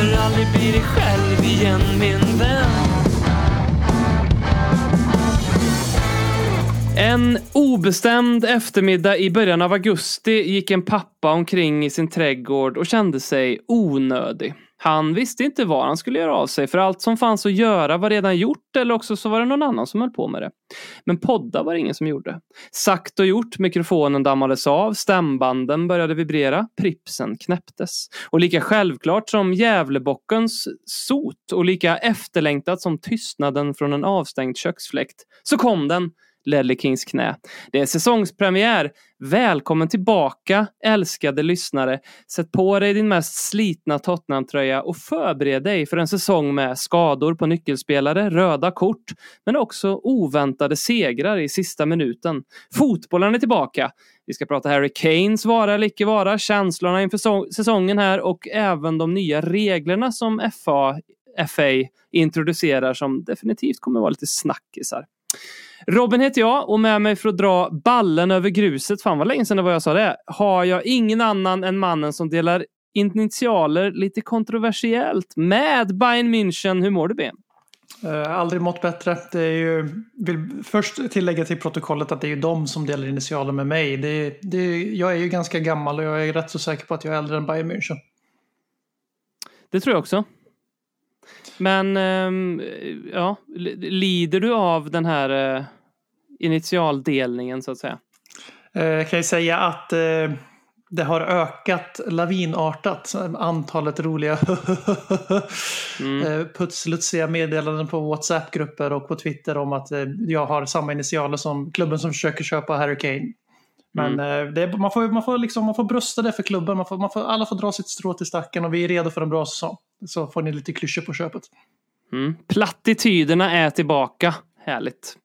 kommer aldrig bli dig själv igen min vän En obestämd eftermiddag i början av augusti gick en pappa omkring i sin trädgård och kände sig onödig. Han visste inte vad han skulle göra av sig för allt som fanns att göra var redan gjort eller också så var det någon annan som höll på med det. Men podda var det ingen som gjorde. Sagt och gjort, mikrofonen dammades av, stämbanden började vibrera, pripsen knäpptes. Och lika självklart som Gävlebockens sot och lika efterlängtat som tystnaden från en avstängd köksfläkt så kom den Ledley Kings knä. Det är säsongspremiär. Välkommen tillbaka älskade lyssnare. Sätt på dig din mest slitna Tottenham-tröja och förbered dig för en säsong med skador på nyckelspelare, röda kort, men också oväntade segrar i sista minuten. Fotbollen är tillbaka. Vi ska prata Harry Kanes vara eller icke vara, känslorna inför säsongen här och även de nya reglerna som FA, FA introducerar som definitivt kommer vara lite snackisar. Robin heter jag och med mig för att dra ballen över gruset, fan vad länge sedan det var jag sa det, har jag ingen annan än mannen som delar initialer lite kontroversiellt med Bayern München. Hur mår du Ben? Uh, aldrig mått bättre. Det är ju, vill först tillägga till protokollet att det är ju de som delar initialer med mig. Det, det, jag är ju ganska gammal och jag är rätt så säker på att jag är äldre än Bayern München. Det tror jag också. Men ehm, ja, lider du av den här eh, initialdelningen så att säga? Uh, jag kan ju säga att eh, det har ökat lavinartat antalet roliga mm. putslutsiga meddelanden på WhatsApp-grupper och på Twitter om att eh, jag har samma initialer som klubben som försöker köpa Harry Kane. Men eh, det man, får, man, får liksom, man får brösta det för klubben. Man får, man får, alla får dra sitt strå till stacken och vi är redo för en bra säsong. Så får ni lite klyschor på köpet. Mm. Plattityderna är tillbaka. Härligt.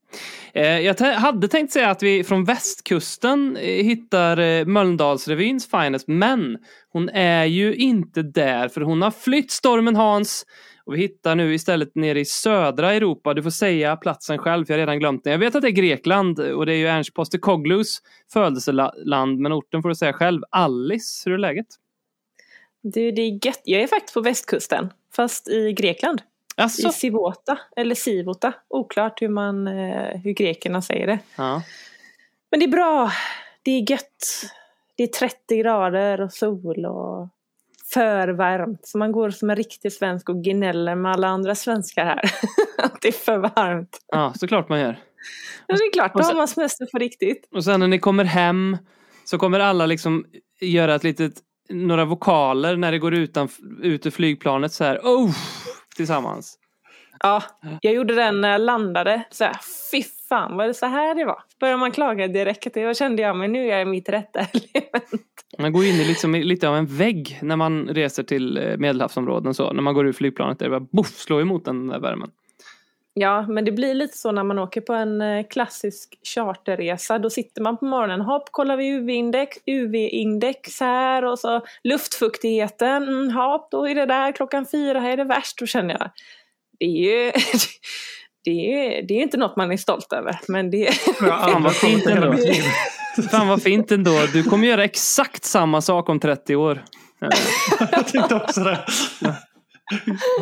Eh, jag hade tänkt säga att vi från västkusten eh, hittar Mölndalsrevyns finest, men hon är ju inte där för hon har flytt stormen Hans och vi hittar nu istället nere i södra Europa. Du får säga platsen själv för jag har redan glömt den. Jag vet att det är Grekland och det är ju Ernst Postecoglous födelseland men orten får du säga själv. Alice, hur är läget? Du, det är gött. Jag är faktiskt på västkusten, fast i Grekland. Alltså, I Sivota, eller Sivota. Oklart hur, man, eh, hur grekerna säger det. ja. Men det är bra. Det är gött. Det är 30 grader och sol och för varmt. Så man går som en riktig svensk och gnäller med alla andra svenskar här. Att det är för varmt. ja, såklart man gör. Men det är klart, då sen- har man semester på riktigt. Och sen när ni kommer hem så kommer alla liksom göra ett litet, några vokaler när det går utan, ut ur flygplanet så här, oh, tillsammans. Ja, jag gjorde den när jag landade. Så här, fy fan, var det så här det var? Börjar man klaga direkt, då kände jag mig nu är jag i mitt rätta element. Man går in i liksom, lite av en vägg när man reser till eh, medelhavsområden så. När man går ur flygplanet där det bara boff, slår emot den där värmen. Ja, men det blir lite så när man åker på en eh, klassisk charterresa. Då sitter man på morgonen, hopp, kollar vi UV-index, UV-index här och så luftfuktigheten, mm, hopp, då är det där klockan fyra, här är det värst, då känner jag. Det är ju det är, det är inte något man är stolt över, men det aldrig vad fint ändå. Fan vad fint ändå. Du kommer göra exakt samma sak om 30 år. Jag tänkte också det.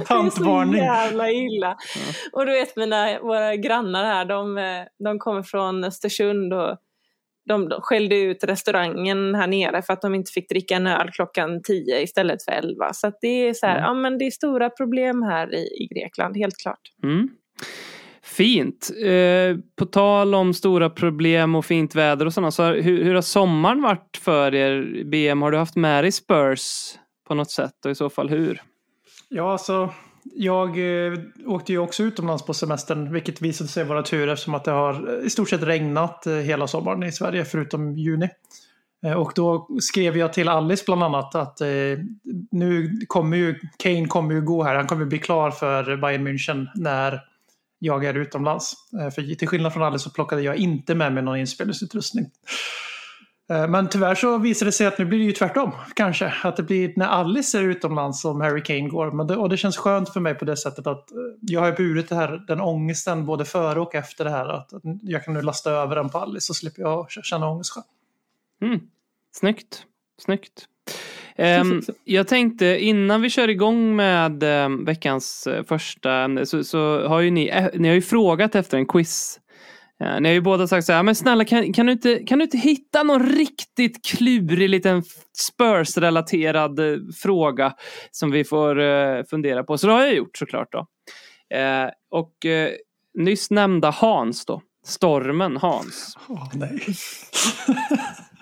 Det är så jävla illa. Och du vet mina, våra grannar här, de, de kommer från Östersund och de, de skällde ut restaurangen här nere för att de inte fick dricka en öl klockan 10 istället för 11. Så att det är så här, Mm. ja men det är stora problem här i, i Grekland, helt klart. Mm. Fint. Eh, på tal om stora problem och fint väder och sådana, så hur, hur har sommaren varit för er? BM, har du haft med dig Spurs på något sätt och i så fall hur? Ja, alltså. Jag eh, åkte ju också utomlands på semestern, vilket visade sig vara tur eftersom att det har eh, i stort sett regnat eh, hela sommaren i Sverige förutom juni. Eh, Och då skrev jag till Alice bland annat att eh, nu kommer ju Kane kommer ju gå här. Han kommer bli klar för Bayern München när jag är utomlands. Eh, för till skillnad från Alice så plockade jag inte med mig någon inspelningsutrustning. Eh, men tyvärr så visar det sig att nu blir det ju tvärtom. Kanske. Att det blir när Alice är utomlands som Harry Kane går. Men det, och det känns skönt för mig på det sättet att eh, jag har burit det här, den ångesten både före och efter det här. Att att jag kan nu lasta över den på Alice så slipper jag känna ångest själv. Mm. Snyggt. Snyggt. Ehm, jag tänkte innan vi kör igång med ehm, veckans eh, första ämne så, så har ju ni, eh, ni har ju frågat efter en quiz. Eh, ni har ju båda sagt så här, men snälla kan, kan, du inte, kan du inte hitta någon riktigt klurig liten Spurs-relaterad fråga som vi får fundera på. Så det har jag gjort såklart då. Och nyss nämnda Hans då, Stormen Hans. Oh, nej.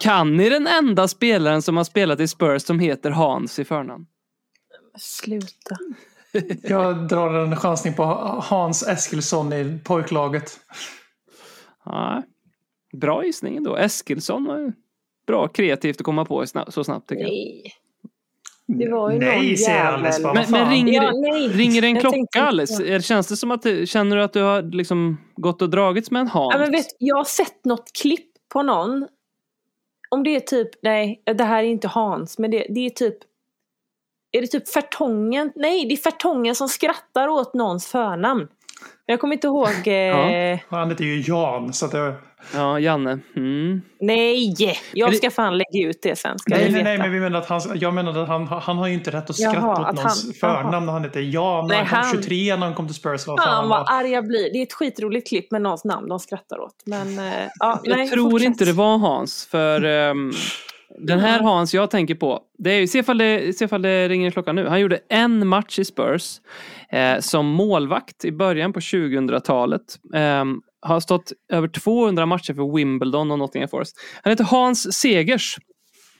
Kan ni den enda spelaren som har spelat i Spurs som heter Hans i förnamn? Sluta. Jag drar en chansning på Hans Eskilsson i pojklaget. Ja, bra gissning ändå. Eskilsson var bra kreativt att komma på så snabbt tycker jag. Nej. Det var ju någon Nej, säger jävel. Alice bara. Men, men ringer, Ja, ringer det en Jag klocka tänkte Alice? Känns det som att känner du att du har liksom gått och dragits med en Hans? Ja, men vet, jag har sett något klipp på någon. Om det är typ, nej det här är inte Hans, men det, det är typ är det typ Fertongen? Nej, det är Fertongen som skrattar åt någons förnamn. Jag kommer inte ihåg. Eh, Han heter ju Jan. Så att det... Ja, Janne. Mm. Nej! Jag ska fan lägga ut det sen. Ska Nej, nej, nej, men vi menar att han, jag menar att han, han har ju inte rätt att Jaha, skratta åt att någons han- förnamn jaha. när han heter Jan. Nej, när han kom han- 23 när han kom till Spurs. Fan han vad var. arg jag blir. Det är ett skitroligt klipp med någons namn de skrattar åt. Men eh, ja, Jag nej, tror fortsätt. inte det var Hans, för ehm, den här Hans jag tänker på, det är se ifall det, se ifall det ringer klockan nu. Han gjorde en match i Spurs eh, som målvakt i början på 2000-talet. Ehm, har stått över 200 matcher för Wimbledon och Nottingham Forest. Han heter Hans Segers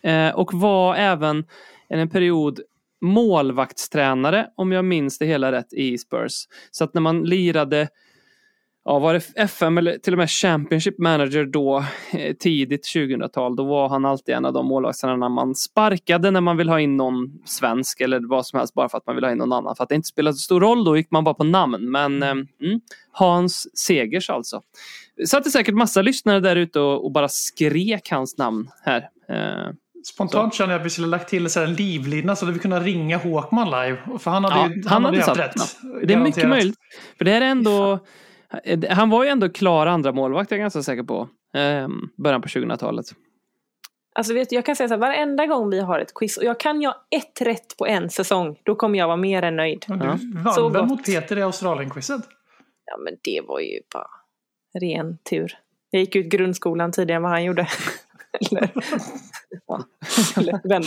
eh, och var även en period målvaktstränare, om jag minns det hela rätt, i Spurs. Så att när man lirade ja, var det FM eller till och med Championship Manager då, eh, tidigt 2000-tal, då var han alltid en av de målvaktstränarna man sparkade när man vill ha in någon svensk eller vad som helst bara för att man vill ha in någon annan. För att det inte spelade så stor roll, då gick man bara på namn. Men eh, mm, Hans Segers alltså. Satt det säkert massa lyssnare där ute och, och bara skrek hans namn här. Eh, Spontant känner jag att vi skulle lagt till så en livlina så att vi kunde ringa Håkman live. För han hade Ja, ju han han hade hade haft rätt. ja, det är mycket möjligt. För det här är ändå... Han var ju ändå klar andra målvakt, jag är ganska säker på. Eh, början på 2000-talet. Alltså vet du, jag kan säga så här, varenda gång vi har ett quiz och jag kan jag ett rätt på en säsong, då kommer jag vara mer än nöjd. Men Ja. du Så vann väl mot Peter i Australien-quizet? Ja men det var ju bara ren tur. Jag gick ut grundskolan tidigare än vad han gjorde. eller, ja, eller vän.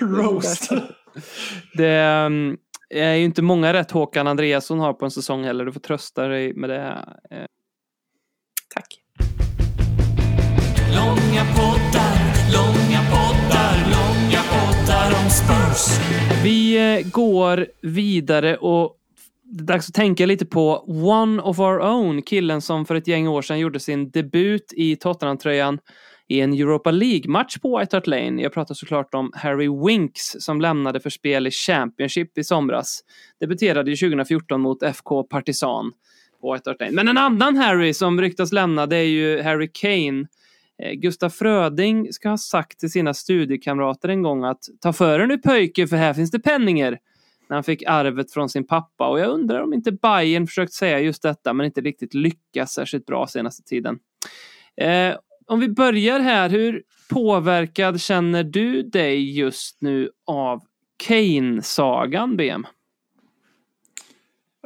Roast. Det ehm, är ju inte många rätt Håkan Andreasson har på en säsong heller. Du får trösta dig med det. Eh, Tack. Långa poddar, långa poddar, långa poddar om Spurs. Vi eh, går vidare och det är dags att tänka lite på One of Our Own, killen som för ett gäng år sedan gjorde sin debut i Tottenham-tröjan i en Europa League-match på White Hart Lane. Jag pratar såklart om Harry Winks som lämnade för spel i Championship i somras. Debuterade 2014 mot FK Partizan på White Hart Lane. Men en annan Harry som ryktas lämna det är ju Harry Kane. Eh, Gustaf Fröding ska ha sagt till sina studiekamrater en gång att ta för er nu pöjke, för här finns det penningar. När han fick arvet från sin pappa och jag undrar om inte Bayern försökt säga just detta men inte riktigt lyckas särskilt bra senaste tiden. Eh, om vi börjar här, hur påverkad känner du dig just nu av Kane-sagan, BM?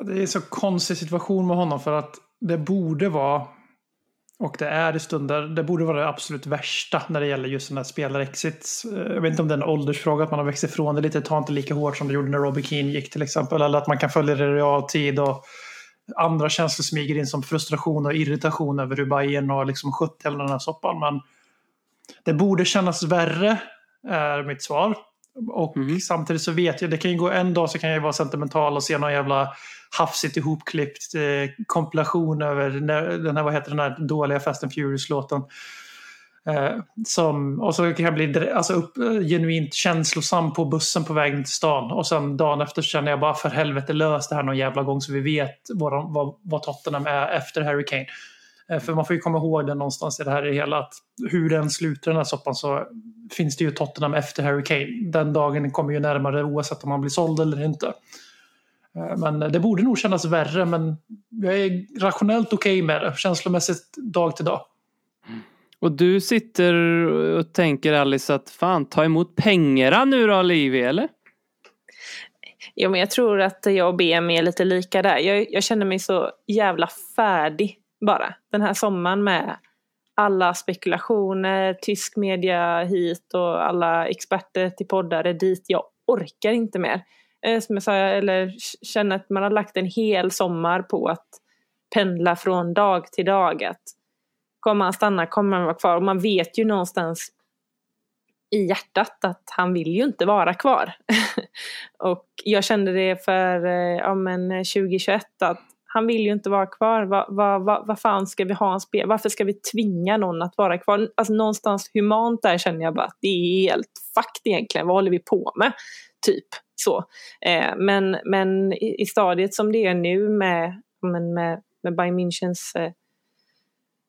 Det är en så konstig situation med honom för att det borde vara och det är i stunder, det borde vara det absolut värsta när det gäller just den här spelarexits. Eh, jag vet inte om det är en åldersfråga, att man har växt ifrån det lite, tar inte lika hårt som det gjorde när Robbie Keane gick till exempel. Eller att man kan följa det i realtid och andra känslor smyger in som frustration och irritation över hur Bayern har liksom skött hela den här soppan. Men det borde kännas värre, är mitt svar. Och Mhm. samtidigt så vet jag, det kan ju gå en dag så kan jag vara sentimental och se någon jävla hafsigt ihopklippt eh, kompilation över när, den här, vad heter den här dåliga Fast and Furious-låten. Eh, som, och så kan jag bli alltså upp, eh, genuint känslosam på bussen på vägen till stan. Och sen dagen efter så känner jag bara för helvete lös det här någon jävla gång så vi vet vad, de, vad, vad Tottenham är efter Harry Kane. Eh, för man får ju komma ihåg det någonstans i det här i hela att hur den slutar den här soppan så finns det ju Tottenham efter Harry Kane. Den dagen kommer ju närmare oavsett om man blir såld eller inte. Men det borde nog kännas värre men jag är rationellt okej med det. Känslomässigt dag till dag. Och du sitter och tänker Alice att fan ta emot pengarna nu då Livi eller? Ja, men jag tror att jag och BM är lite lika där. Jag, jag känner mig så jävla färdig bara. Den här sommaren med alla spekulationer, tysk media hit och alla experter till poddar är dit. Jag orkar inte mer. Eh, som jag sa, eller känner att man har lagt en hel sommar på att pendla från dag till dag. Att kommer han stanna, kommer han vara kvar? Och man vet ju någonstans i hjärtat att han vill ju inte vara kvar. och jag kände det för eh, ja, men 2021 att han vill ju inte vara kvar. Vad va, va, va fan ska vi ha en spel? Varför ska vi tvinga någon att vara kvar? Alltså någonstans humant där känner jag bara att det är helt fucked egentligen. Vad håller vi på med? Typ så. Eh, men, men i, i stadiet som det är nu med, men med, med Bayern Münchens eh,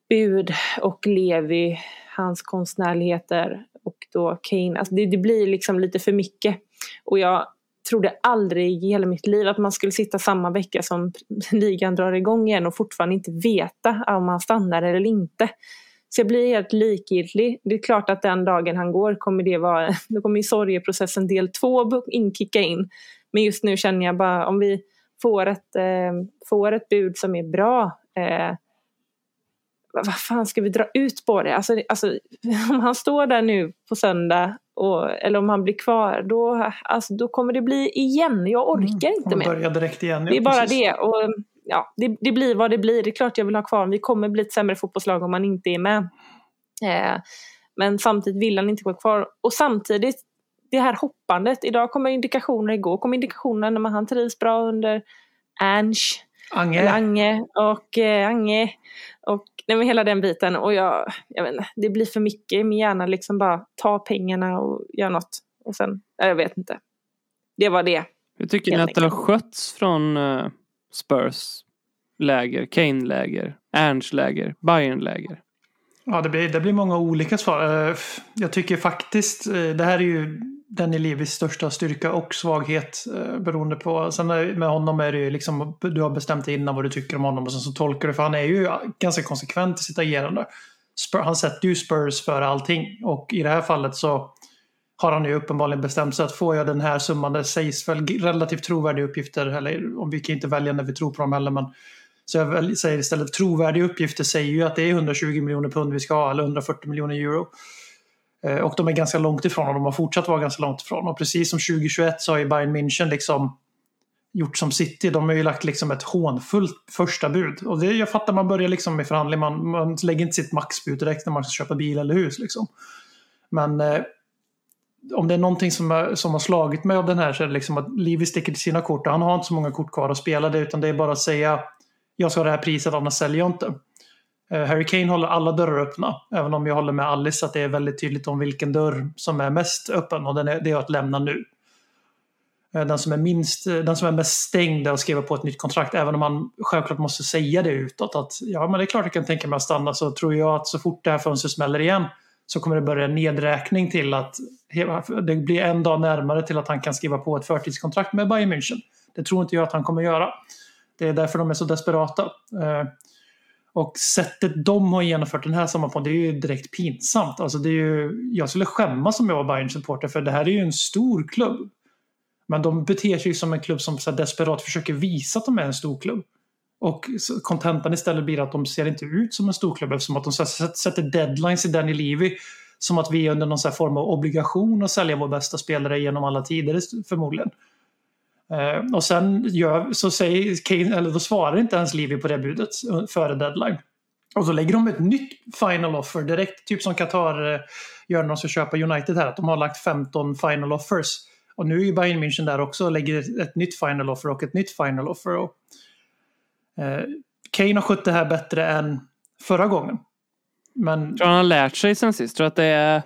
bud och Levi, hans konstnärligheter och då Kane. Alltså det, det blir liksom lite för mycket. Och jag trodde aldrig i hela mitt liv att man skulle sitta samma vecka som ligan drar igång igen och fortfarande inte veta om han stannar eller inte. Så jag blir helt likgiltig. Det är klart att den dagen han går kommer det vara, då kommer ju sorgeprocessen del två inkicka in. Men just nu känner jag bara om vi får ett, eh, får ett bud som är bra eh, vad fan ska vi dra ut på det? Alltså, alltså, om han står där nu på söndag och, eller om han blir kvar då, alltså, då kommer det bli igen. Jag orkar inte Och mer. börja direkt igen. Det är ja, bara precis. det. Och, ja, det. Det blir vad det blir. Det är klart jag vill ha kvar Vi kommer bli ett sämre fotbollslag om man inte är med. Eh, men samtidigt vill han inte vara kvar. Och samtidigt, det här hoppandet. Idag kommer indikationer, igår kom indikationer när man han trivs bra under Ange. Ange. Eller Ange och eh, Ange. Och nej, men hela den biten. Och jag, jag vet inte, det blir för mycket i min hjärna. Liksom bara ta pengarna och göra något. Och sen, jag vet inte. Det var det. Hur tycker ni att det har skötts från eh, Spurs läger, Kane-läger, Ernst-läger, Bayern-läger? Ja, det blir, det blir många olika svar. Eh, Jag tycker faktiskt, eh, det här är ju Danny Levis största styrka och svaghet eh, beroende på. Sen är- med honom är det ju liksom, du har bestämt dig innan vad du tycker om honom och sen så tolkar du, för han är ju ganska konsekvent i sitt agerande. Spur, han sätter ju Spurs för allting och i det här fallet så har han ju uppenbarligen bestämt sig att får jag den här summan, det sägs väl relativt trovärdiga uppgifter, eller om vi kan inte välja när vi tror på dem heller, men så jag säger istället trovärdiga uppgifter säger ju att det är 120 miljoner pund vi ska ha, eller 140 miljoner euro. Eh, och de är ganska långt ifrån och de har fortsatt vara ganska långt ifrån. Och precis som 2021 så har ju Bayern München liksom gjort som City. De har ju lagt liksom ett hånfullt första bud. Och det, jag fattar, man börjar liksom med förhandling. Man, man lägger inte sitt maxbud direkt när man ska köpa bil eller hus. Liksom. Men eh, om det är någonting som, är, som har slagit mig av den här så är det liksom att Livi sticker till sina kort. Och han har inte så många kort kvar att spela det utan det är bara att säga jag ska ha det här priset annars säljer jag inte. Eh, Harry Kane håller alla dörrar öppna. Även om jag håller med Alice att det är väldigt tydligt om vilken dörr som är mest öppen och den är, det är att lämna nu. Eh, den som är, minst, eh, den som är mest stängd är att skriva på ett nytt kontrakt. Även om man självklart måste säga det utåt. Att ja, men det är klart jag kan tänka mig att stanna. Så tror jag att så fort det här fönstret smäller igen så kommer det börja en nedräkning till att det blir en dag närmare till att han kan skriva på ett förtidskontrakt med Bayern München. Det tror inte jag att han kommer göra. Det är därför de är så desperata. Och sättet de har genomfört den här sommaren på, det är ju direkt pinsamt. Alltså det är ju, jag skulle skämmas om jag var bayern supporter för det här är ju en stor klubb. Men de beter sig ju som en klubb som så här desperat försöker visa att de är en stor klubb. Och kontentan istället blir att de ser inte ut som en stor klubb eftersom att de så sätter- deadlines i Danny Levy som att vi är under någon så här form av obligation att sälja vår bästa spelare genom alla tider förmodligen. Eh, och sen gör, så säger Kane, eller då svarar inte ens Levy på det budet före deadline. Och så lägger de ett nytt final offer direkt, typ som Qatar eh, gör när de ska köpa United här, att de har lagt 15 final offers. Och nu är ju Bayern München där också och lägger ett nytt final offer och ett nytt final offer. Och, eh, Kane har skött det här bättre än förra gången. Men Jag tror han har lärt sig sen sist. Tror att det är...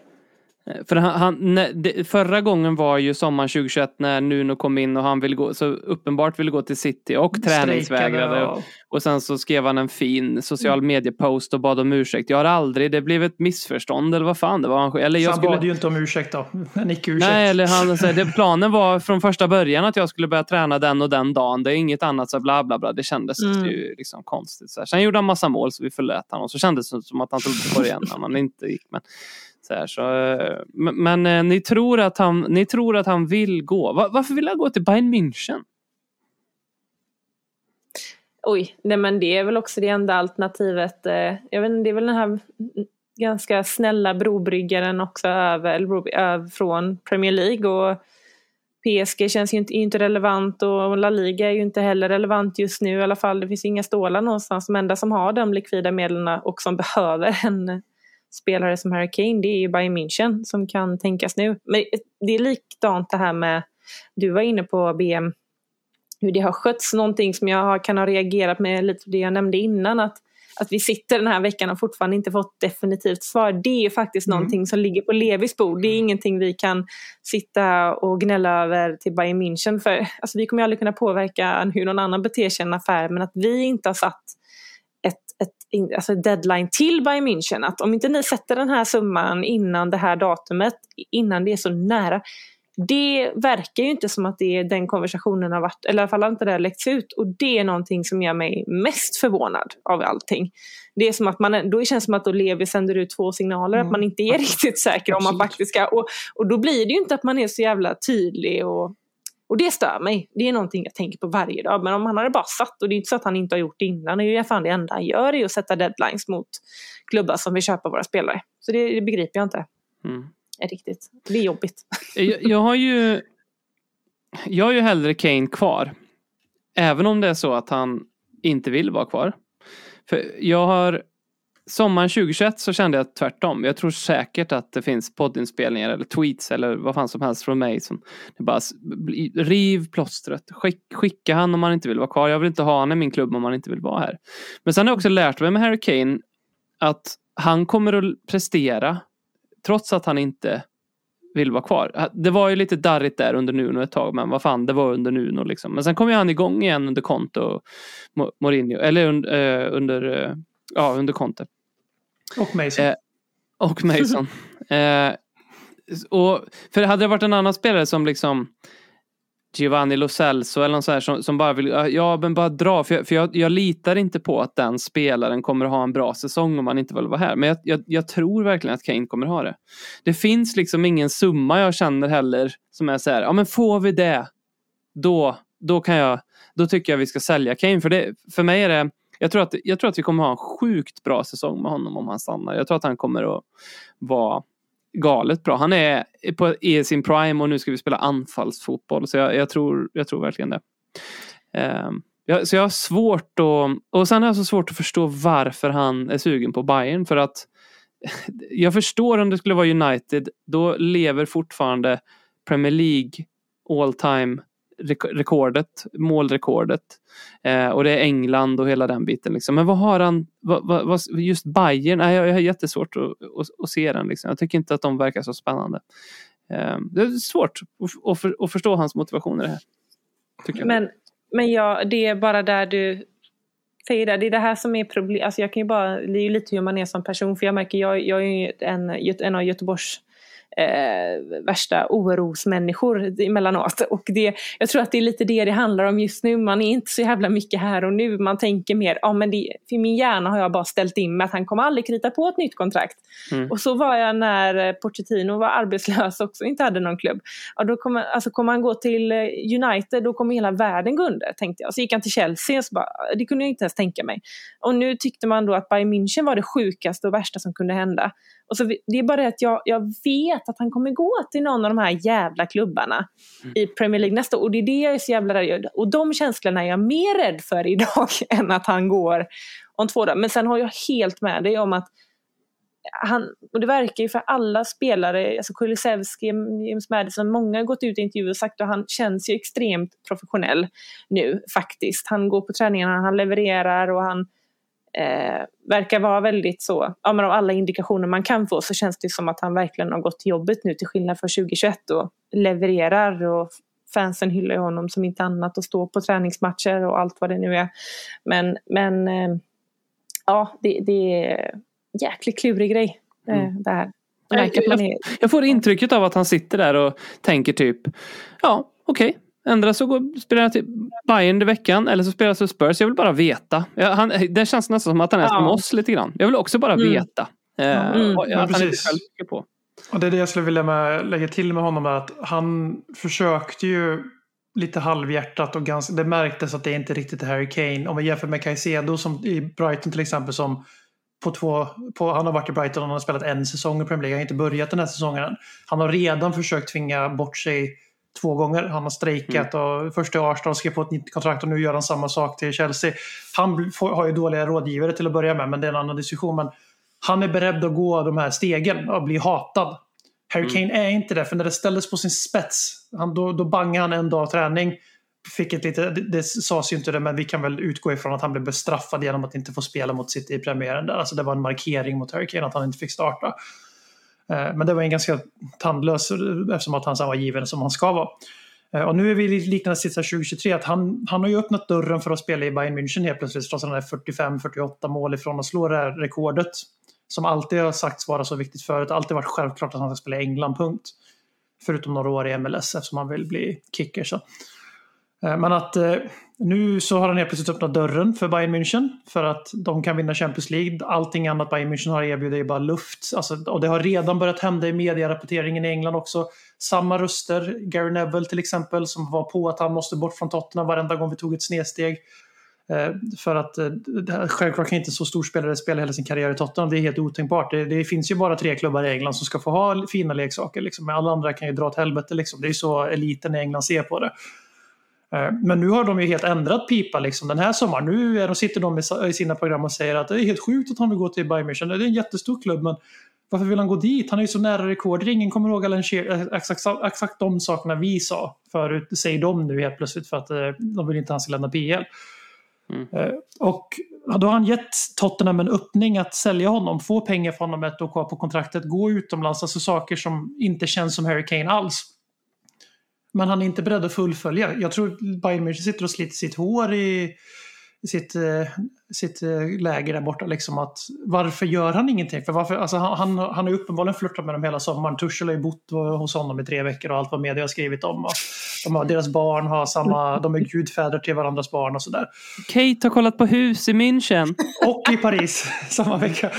För han, han, det, förra gången var ju sommaren 2021 när Nuno kom in och han ville gå, så uppenbart ville gå till City och träningsvägrade. Och, och- sen så skrev han en fin social Mm. mediepost och bad om ursäkt. Jag har aldrig, det blev ett missförstånd eller vad fan det var. han- Eller Så jag han skulle, bad ju inte om ursäkt då. En icke-ursäkt. Nej, eller han, så det, planen var från första början att jag skulle börja träna den och den dagen. Det är inget annat, så bla bla bla. Det kändes Mm. ju liksom konstigt. Så här. Sen gjorde han massa mål så vi förlät honom. Så kändes det som att han trodde på det igen när man inte gick. Men, där. så, eh, men, men ni, tror att han, ni tror att han vill gå. Var, varför vill han gå till Bayern München? Oj, nej men det är väl också det enda alternativet. Eh, jag vet inte, det är väl den här ganska snälla brobryggaren också över, från Premier League. Och PSG känns ju inte, inte relevant och La Liga är ju inte heller relevant just nu i alla fall. Det finns inga stålar någonstans. De enda som har de likvida medlen och som behöver en spelare som Harry Kane, det är ju Bayern München som kan tänkas nu. Men det är likadant det här med, du var inne på BM, hur det har skötts. Någonting som jag kan ha reagerat med lite det jag nämnde innan. Att, att vi sitter den här veckan och fortfarande inte fått definitivt svar. Det är faktiskt Mm. någonting som ligger på Levis bord. Det är ingenting vi kan sitta och gnälla över till Bayern München. För alltså, vi kommer ju aldrig kunna påverka hur någon annan beter sig i en affär. Men att vi inte har satt in- alltså deadline till Bayern München. Att om inte ni sätter den här summan innan det här datumet, innan det är så nära. Det verkar ju inte som att det är den konversationen har varit, eller i alla fall har inte det här läckts ut. Och det är någonting som gör mig mest förvånad av allting. Det är som att man, då känns det som att Levi sänder ut två signaler, att man inte är riktigt säker om man faktiskt ska. Och, och då blir det ju inte att man är så jävla tydlig och och det stör mig. Det är någonting jag tänker på varje dag. Men om han hade bara satt, och det är inte så att han inte har gjort det innan, det är ju fan det enda han gör är att sätta deadlines mot klubbar som vill köpa våra spelare. Så det, det begriper jag inte Mm. riktigt. Det är jobbigt. Jag, jag har ju Jag har ju hellre Kane kvar. Även om det är så att han inte vill vara kvar. För jag har Sommaren 2021 så kände jag tvärtom. Jag tror säkert att det finns poddinspelningar eller tweets eller vad fan som helst från mig som det bara riv plåstret. Skick, skicka han om han inte vill vara kvar. Jag vill inte ha han i min klubb om han inte vill vara här. Men sen har jag också lärt mig med Harry Kane att han kommer att prestera trots att han inte vill vara kvar. Det var ju lite darrigt där under Nuno ett tag, men vad fan, det var under Nuno liksom. Men sen kom ju han igång igen under Conte och Mourinho, eller un, eh, under, eh, ja, under Conte. Och Mason. Eh, och Mason. eh, och, för hade det varit en annan spelare som liksom Giovanni Lo Celso eller någon sån här som, som bara vill, ja men bara dra för, jag, för jag, jag litar inte på att den spelaren kommer att ha en bra säsong om han inte vill vara här. Men jag, jag, jag tror verkligen att Kane kommer ha det. Det finns liksom ingen summa jag känner heller som är så här, ja men får vi det, då, då kan jag, då tycker jag vi ska sälja Kane. För, det, för mig är det, jag tror, att, jag tror att vi kommer ha en sjukt bra säsong med honom om han stannar. Jag tror att han kommer att vara galet bra. Han är på, i sin prime och nu ska vi spela anfallsfotboll. Så jag, jag, tror, jag tror verkligen det. Ehm, jag, så jag har svårt att, och sen har jag så svårt att förstå varför han är sugen på Bayern för att jag förstår om det skulle vara United, då lever fortfarande Premier League all time rekordet, målrekordet. Eh, och det är England och hela den biten. Liksom. Men vad har han, vad, vad, vad, just Bayern, nej, jag, jag har jättesvårt att, att, att se den. Liksom. Jag tycker inte att de verkar så spännande. Eh, det är svårt att, att, för, att förstå hans motivation i det här. Tycker jag. Men, men ja, det är bara där du säger det. Det är det här som är problem. Alltså jag kan ju bara, det är ju lite hur man är som person. För jag märker, jag, jag är ju en, en av Göteborgs eh, värsta orosmänniskor emellanåt. Och det, jag tror att det är lite det det handlar om just nu. Man är inte så jävla mycket här och nu. Man tänker mer, ja men det, för min hjärna har jag bara ställt in med att han kommer aldrig krita på ett nytt kontrakt. Mm. Och så var jag när eh, Pochettino var arbetslös också och inte hade någon klubb. Ja, då kommer, alltså kommer han gå till eh, United, då kommer hela världen gå under, tänkte jag. Så gick han till Chelsea och så bara, det kunde jag inte ens tänka mig. Och nu tyckte man då att Bayern München var det sjukaste och värsta som kunde hända. Och så, det är bara det att jag, jag vet att han kommer gå till någon av de här jävla klubbarna i Premier League nästa år. Och det är det jag är så jävla rädd Och de känslorna är jag mer rädd för idag än att han går om två dagar. Men sen har jag helt med dig om att han, och det verkar ju för alla spelare, alltså Kulusevski, James Madison, många har gått ut i intervjuer och sagt att han känns ju extremt professionell nu faktiskt. Han går på träningarna, han levererar och han Eh, verkar vara väldigt så, ja men av alla indikationer man kan få så känns det som att han verkligen har gått till jobbet nu till skillnad från 2021 och levererar och fansen hyllar ju honom som inte annat och står på träningsmatcher och allt vad det nu är. Men, men eh, ja, det, det är jäkligt klurig grej eh, Mm. det här. Jag är, Jag får intrycket av att han sitter där och tänker typ, ja okej, ändra så går, spelar jag till Bayern i veckan eller så spelar jag till Spurs. Jag vill bara veta. Ja, han, det känns nästan som att han är som Ja. oss lite grann. Jag vill också bara Mm. veta. Eh, Mm. och att Ja, han inte precis. själv på. Och det är det jag skulle vilja med, lägga till med honom är att han försökte ju lite halvhjärtat och ganska, det märktes att det inte riktigt är Harry Kane. Om vi jämför med Caicedo som i Brighton till exempel som på två, på, han har varit i Brighton och han har spelat en säsong i Premier League, han har inte börjat den här säsongen än. Han har redan försökt tvinga bort sig två gånger. Han har strejkat och först i Arsenal skrev på ett nytt kontrakt och nu gör han samma sak till Chelsea. Han får, har ju dåliga rådgivare till att börja med, men det är en annan diskussion. Men han är beredd att gå de här stegen och bli hatad. Harry Kane är inte det, för när det ställdes på sin spets, han, då, då bangade han en dag träning. Fick ett lite, det, det sades ju inte det, men vi kan väl utgå ifrån att han blev bestraffad genom att inte få spela mot City i premiären. Där. Alltså det var en markering mot Harry Kane att han inte fick starta. Eh, men det var en ganska tandlös eftersom att han var given som han ska vara. Eh, och nu är vi i liknande sits 2023 att han, han har ju öppnat dörren för att spela i Bayern München helt plötsligt trots att han är 45-48 mål ifrån att slå det här rekordet. Som alltid har sagts vara så viktigt förut. Alltid varit självklart att han ska spela i England, punkt. Förutom några år i MLS eftersom han vill bli kicker. Så. Eh, men att nu så har han helt plötsligt öppnat dörren för Bayern München för att de kan vinna Champions League. Allting annat Bayern München har erbjudit är bara luft. Alltså, och det har redan börjat hända i medierapporteringen i England också. Samma röster, Gary Neville till exempel, som var på att han måste bort från Tottenham varenda gång vi tog ett snedsteg. Eh, För att eh, självklart kan inte en så stor spelare spela hela sin karriär i Tottenham. Det är helt otänkbart. Det, det finns ju bara tre klubbar i England som ska få ha fina leksaker. Liksom. Men Alla andra kan ju dra åt helvete. Liksom. Det är ju så eliten i England ser på det. Eh, Men nu har de ju helt ändrat pipa liksom, den här sommaren. Nu är de, sitter de i sina program och säger att det är helt sjukt att han vill gå till Bayern München. Det är en jättestor klubb, men varför vill han gå dit? Han är ju så nära rekord. Ingen kommer ihåg Alan Shearer, eh, exakt, exakt de sakerna vi sa förut, säger de nu helt plötsligt för att eh, de vill inte han ska lämna PL. Eh, Och då har han gett Tottenham en öppning att sälja honom, få pengar för honom ett år kvar på kontraktet, gå utomlands, alltså saker som inte känns som Harry Kane alls. Men han är inte beredd att fullfölja. Jag tror Bayern München sitter och sliter sitt hår i sitt, eh, sitt eh, läger där borta. Liksom att, varför gör han ingenting? För varför, alltså han, han, han har uppenbarligen flörtat med dem hela sommaren. Tuchel har ju bott hos honom i tre veckor och allt vad media har skrivit om. Och de har, deras barn har samma, de är gudfäder till varandras barn och sådär. Kate har kollat på hus i München. Och i Paris samma vecka.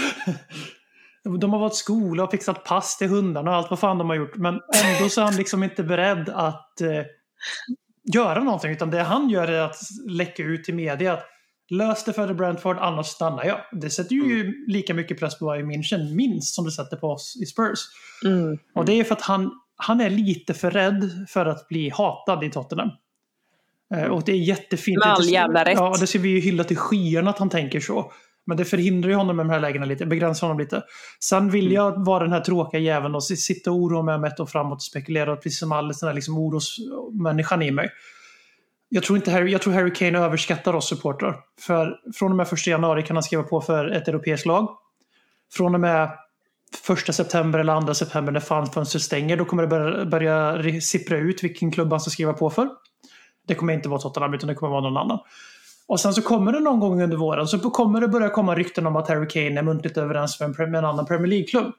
De har varit skola och fixat pass till hundarna och allt vad fan de har gjort. Men ändå så är han liksom inte beredd att eh, göra någonting. Utan det han gör är att läcka ut till media att lös det för Brentford, annars stannar jag. Det sätter ju lika mycket press på Bayern München, minst, som det sätter på oss i Spurs. mm, Och det är för att han, han är lite för rädd för att bli hatad i Tottenham. Eh, Och det är jättefint. Med all jävla rätt. Ja, det ska vi ju hylla till skyarna att han tänker så. Men det förhindrar ju honom med de här lägena lite, begränsar honom lite. Sen vill jag vara den här tråkiga jäveln och sitta och oroa mig om ett år framåt och spekulera, precis som Alice, den här liksom orosmänniskan i mig. Jag tror, inte Harry, jag tror Harry Kane överskattar oss supportrar. För från och med 1 januari kan han skriva på för ett europeiskt lag. Från och med 1 september eller 2 september när fanfönstret stänger, då kommer det börja, börja sippra ut vilken klubb han ska skriva på för. Det kommer inte vara Tottenham utan det kommer vara någon annan. Och sen så kommer det någon gång under våren så kommer det börja komma rykten om att Harry Kane är muntligt överens med en, med en annan Premier League-klubb.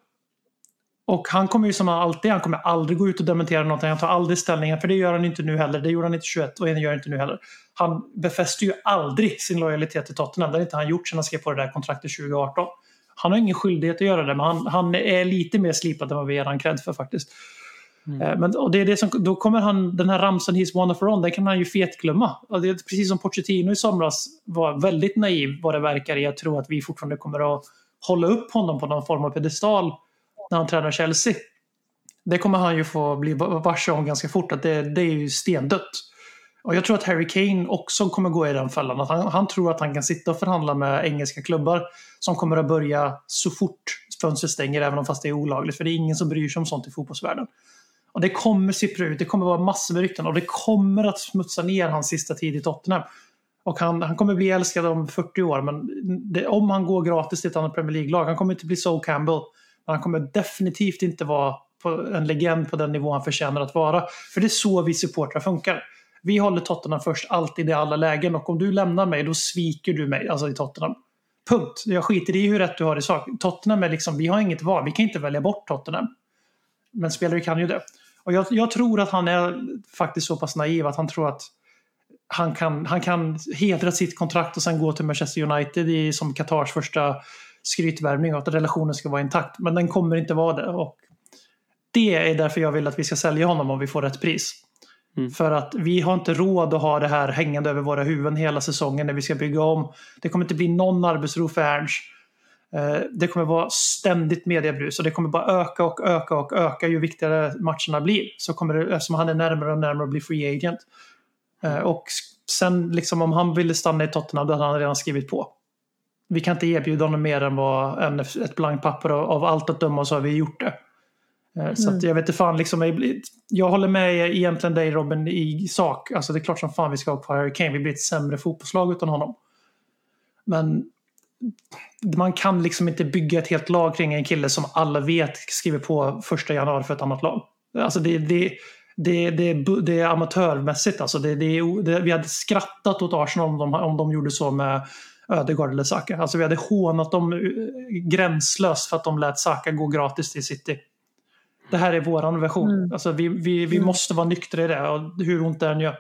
Och han kommer ju som alltid, han kommer aldrig gå ut och dementera någonting. Han tar aldrig ställning, för det gör han inte nu heller. Det gjorde han inte 21 och det gör han inte nu heller. Han befäster ju aldrig sin lojalitet till Tottenham. Det har inte han gjort sedan han skrev på det där kontraktet 2018. Han har ingen skyldighet att göra det, men han, han är lite mer slipad än vad vi ger han cred för faktiskt. Mm. Eh, men, och det är det som, då kommer han, den här ramsan He's one of our own, den kan han ju fetglömma. Och det är precis som Pochettino i somras var väldigt naiv vad det verkar i att tro att vi fortfarande kommer att hålla upp honom på någon form av pedestal när han tränar Chelsea. Det kommer han ju få bli varse om ganska fort, att det, det är ju stendött. Och jag tror att Harry Kane också kommer gå i den fällan. Att han, han tror att han kan sitta och förhandla med engelska klubbar som kommer att börja så fort fönstret stänger, även om fast det är olagligt. För det är ingen som bryr sig om sånt i fotbollsvärlden. Och det kommer sippra ut, det kommer vara massor med rykten och det kommer att smutsa ner hans sista tid i Tottenham. Och han, han kommer bli älskad om 40 år, men det, om han går gratis till ett annat Premier League-lag, han kommer inte bli Sol Campbell. Men han kommer definitivt inte vara på en legend på den nivå han förtjänar att vara. För det är så vi supportrar funkar. Vi håller Tottenham först alltid i alla lägen och om du lämnar mig då sviker du mig, alltså i Tottenham. Punkt. Jag skiter i hur rätt du har i sak. Tottenham är liksom, vi har inget val, vi kan inte välja bort Tottenham. Men spelare kan ju det. Och jag, jag tror att han är faktiskt så pass naiv att han tror att han kan, han kan hedra sitt kontrakt och sen gå till Manchester United i, som Qatars första skrytvärvning och att relationen ska vara intakt. Men den kommer inte vara det. Och det är därför jag vill att vi ska sälja honom om vi får rätt pris. Mm. För att vi har inte råd att ha det här hängande över våra huvuden hela säsongen när vi ska bygga om. Det kommer inte bli någon arbetsro för Ernst. Eh, Det kommer vara ständigt mediebrus och det kommer bara öka och öka och öka ju viktigare matcherna blir. Så kommer det, eftersom han är närmare och närmare att bli free agent. Eh, Och sen liksom om han ville stanna i Tottenham då hade han redan skrivit på. Vi kan inte erbjuda honom mer än vad en, ett blankt papper av, av allt att döma så har vi gjort det. Eh, Så att jag vet inte fan, liksom, jag- jag håller med egentligen dig Robin i sak. Alltså det är klart som fan vi ska ha kvar Harry Kane. Vi blir ett sämre fotbollslag utan honom. Men man kan liksom inte bygga ett helt lag kring en kille som alla vet skriver på första januari för ett annat lag. Alltså det, det, det, det, det är amatörmässigt. Alltså det, det, det, vi hade skrattat åt Arsenal om de, om de gjorde så med Ödegaard eller Saka. Alltså vi hade hånat dem eh, gränslöst för att de lät Saka gå gratis till City. Det här är våran version. Alltså vi, vi, vi måste vara nyktra i det, hur ont det än gör.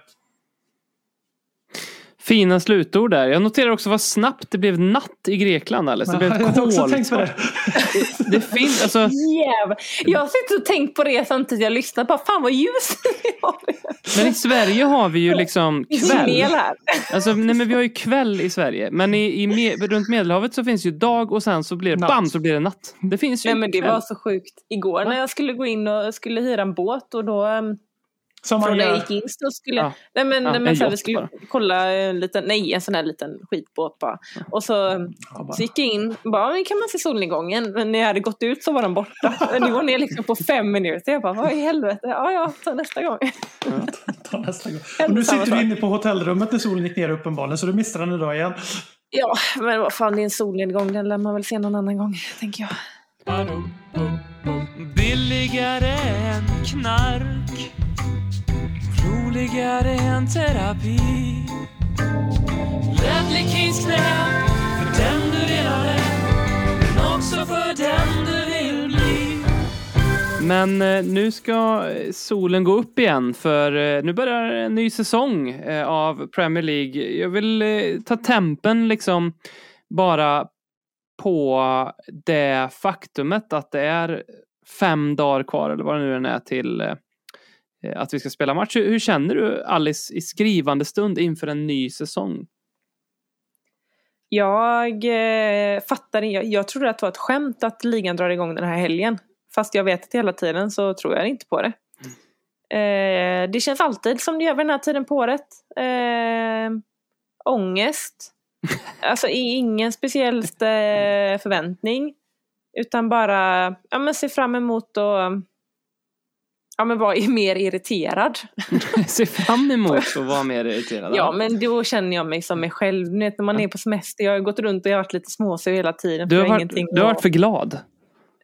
Fina slutord där. Jag noterar också vad snabbt det blev natt i Grekland Alice. Det blev jag har också tänkt på det. Det finns, alltså, Jävlar. Jag har suttit och tänkt på det samtidigt jag lyssnar på. Fan vad ljus vi har. men i Sverige har vi ju liksom Det kväll. Alltså, nej, men vi har ju kväll i Sverige. Men i, i med, runt Medelhavet så finns ju dag och sen så blir det Natt. bam så blir det natt. Det finns ju Nej men det kväll. var så sjukt. Igår när jag skulle gå in och skulle hyra en båt och då um, Som man från när jag gör. gick in så skulle Ja. Nej men, Ja, men så här, vi skulle bara. kolla en liten, nej en sån här liten skitbåt bara. Och så, Ja, bara. så gick jag in bara, men kan man se solnedgången? Men när jag hade gått ut så var den borta. Nu var ner liksom på fem minuter. Jag bara, vad i helvete? Ja ja, ta nästa gång. Ta nästa gång. Och nu sitter du sak. inne på hotellrummet när solen gick ner uppenbarligen, så du missade den idag igen. Ja, men vad fan det är en solnedgång. Den lär man väl se någon annan gång, tänker jag. Billigare än knark Roligare än terapi Ledley Kings knä För den du redan är Men också för den du vill bli Men eh, nu ska eh, solen gå upp igen för eh, nu börjar en ny säsong av Premier League. Jag vill ta tempen liksom bara på det faktumet att det är fem dagar kvar eller vad det nu än är till eh, att vi ska spela match. Hur, hur känner du Alice i skrivande stund inför en ny säsong? Jag eh, fattar inte. Jag, jag trodde att det var ett skämt att ligan drar igång den här helgen. Fast jag vet att hela tiden så tror jag inte på det. Eh, det känns alltid som det gör vid den här tiden på året. Eh, ångest. Alltså i- ingen speciell eh, förväntning. Utan bara ja, men se fram emot och ja, men vara mer irriterad. Se fram emot att vara mer irriterad. Ja, men då känner jag mig som mig själv. Ni vet, när man är på semester. Jag har gått runt och jag har varit lite småsur hela tiden. du, för har varit, ingenting du har varit för glad.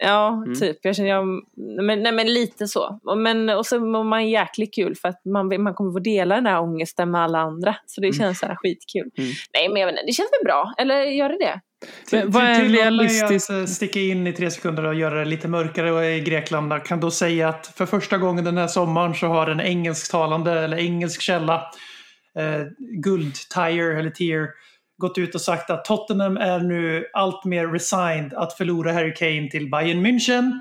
Ja, Mm. typ. Jag känner, jag, men, nej, men lite så. Men, och så mår man jäkligt kul för att man, man kommer få dela den här ångesten med alla andra. Så det känns så här skitkul. Mm. Nej, men jag vet inte, det känns väl bra? Eller gör det det? Men vad är Tillåt mig realistisk... att eh, sticka in i tre sekunder och göra det lite mörkare i Grekland. Jag kan då säga att för första gången den här sommaren så har en engelsktalande eller engelsk källa, eh, Guld Tire eller Tier, gått ut och sagt att Tottenham är nu allt mer resigned att förlora Harry Kane till Bayern München.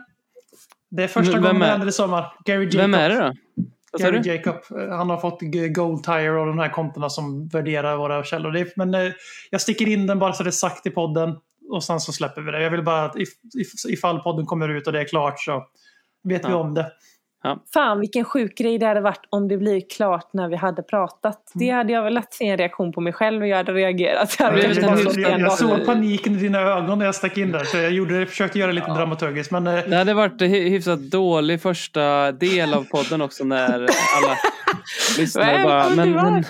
Det är första Vem gången det händer i sommar. Gary. Vem är det då? Gary? Jacob. eh, Han har fått Gold Tire och de här kontona som värderar våra källor. Men eh, jag sticker in den bara så det är sagt i podden. Och sen så släpper vi det. Jag vill bara att if, if, ifall podden kommer ut och det är klart så vet vi Ja. om det. Ja. Fan vilken sjuk grej det hade varit om det blir klart när vi hade pratat. Det hade jag väl lätt se en reaktion på mig själv och jag hade reagerat. Jag, hade bara jag, igen jag datorn. såg paniken i dina ögon när jag stack in där. Så jag gjorde, försökte göra det lite dramaturgiskt. Men eh, Det hade varit hyfsat dålig första del av podden också när alla lyssnare bara, men, men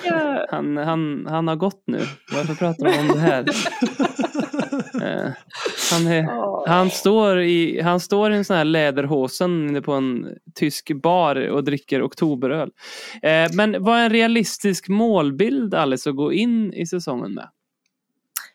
han, han, han har gått nu. Varför pratar de om det här? Eh, han, är, han, står i, han står i en sån här läderhosen inne på en tysk bar och dricker oktoberöl. Eh, men vad är en realistisk målbild Alice att gå in i säsongen med?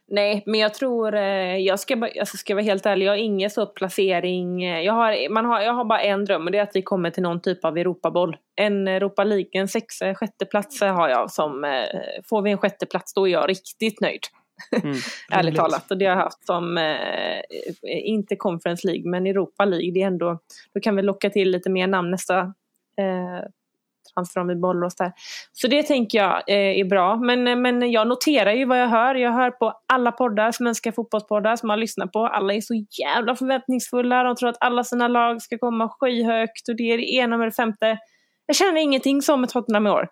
Nej, men jag tror, eh, jag ska, alltså ska jag vara helt ärlig, jag har ingen så placering. Jag har, man har, jag har bara en dröm och det är att vi kommer till någon typ av Europaboll. En Europa League, en sexa, sjätte plats har jag som, får vi en sjätte plats då är jag riktigt nöjd. Mm. Ärligt talat. Och det har jag haft som, eh, inte Conference League, men Europa League. Det är ändå, då kan vi locka till lite mer namn nästa eh, transfer om vi bollar oss där. Så det tänker jag eh, är bra. Men, eh, men jag noterar ju vad jag hör. Jag hör på alla poddar, svenska fotbollspoddar som man lyssnar på. Alla är så jävla förväntningsfulla. De tror att alla sina lag ska komma skyhögt och det är det ena med det femte. Jag känner ingenting som ett Tottenham i år.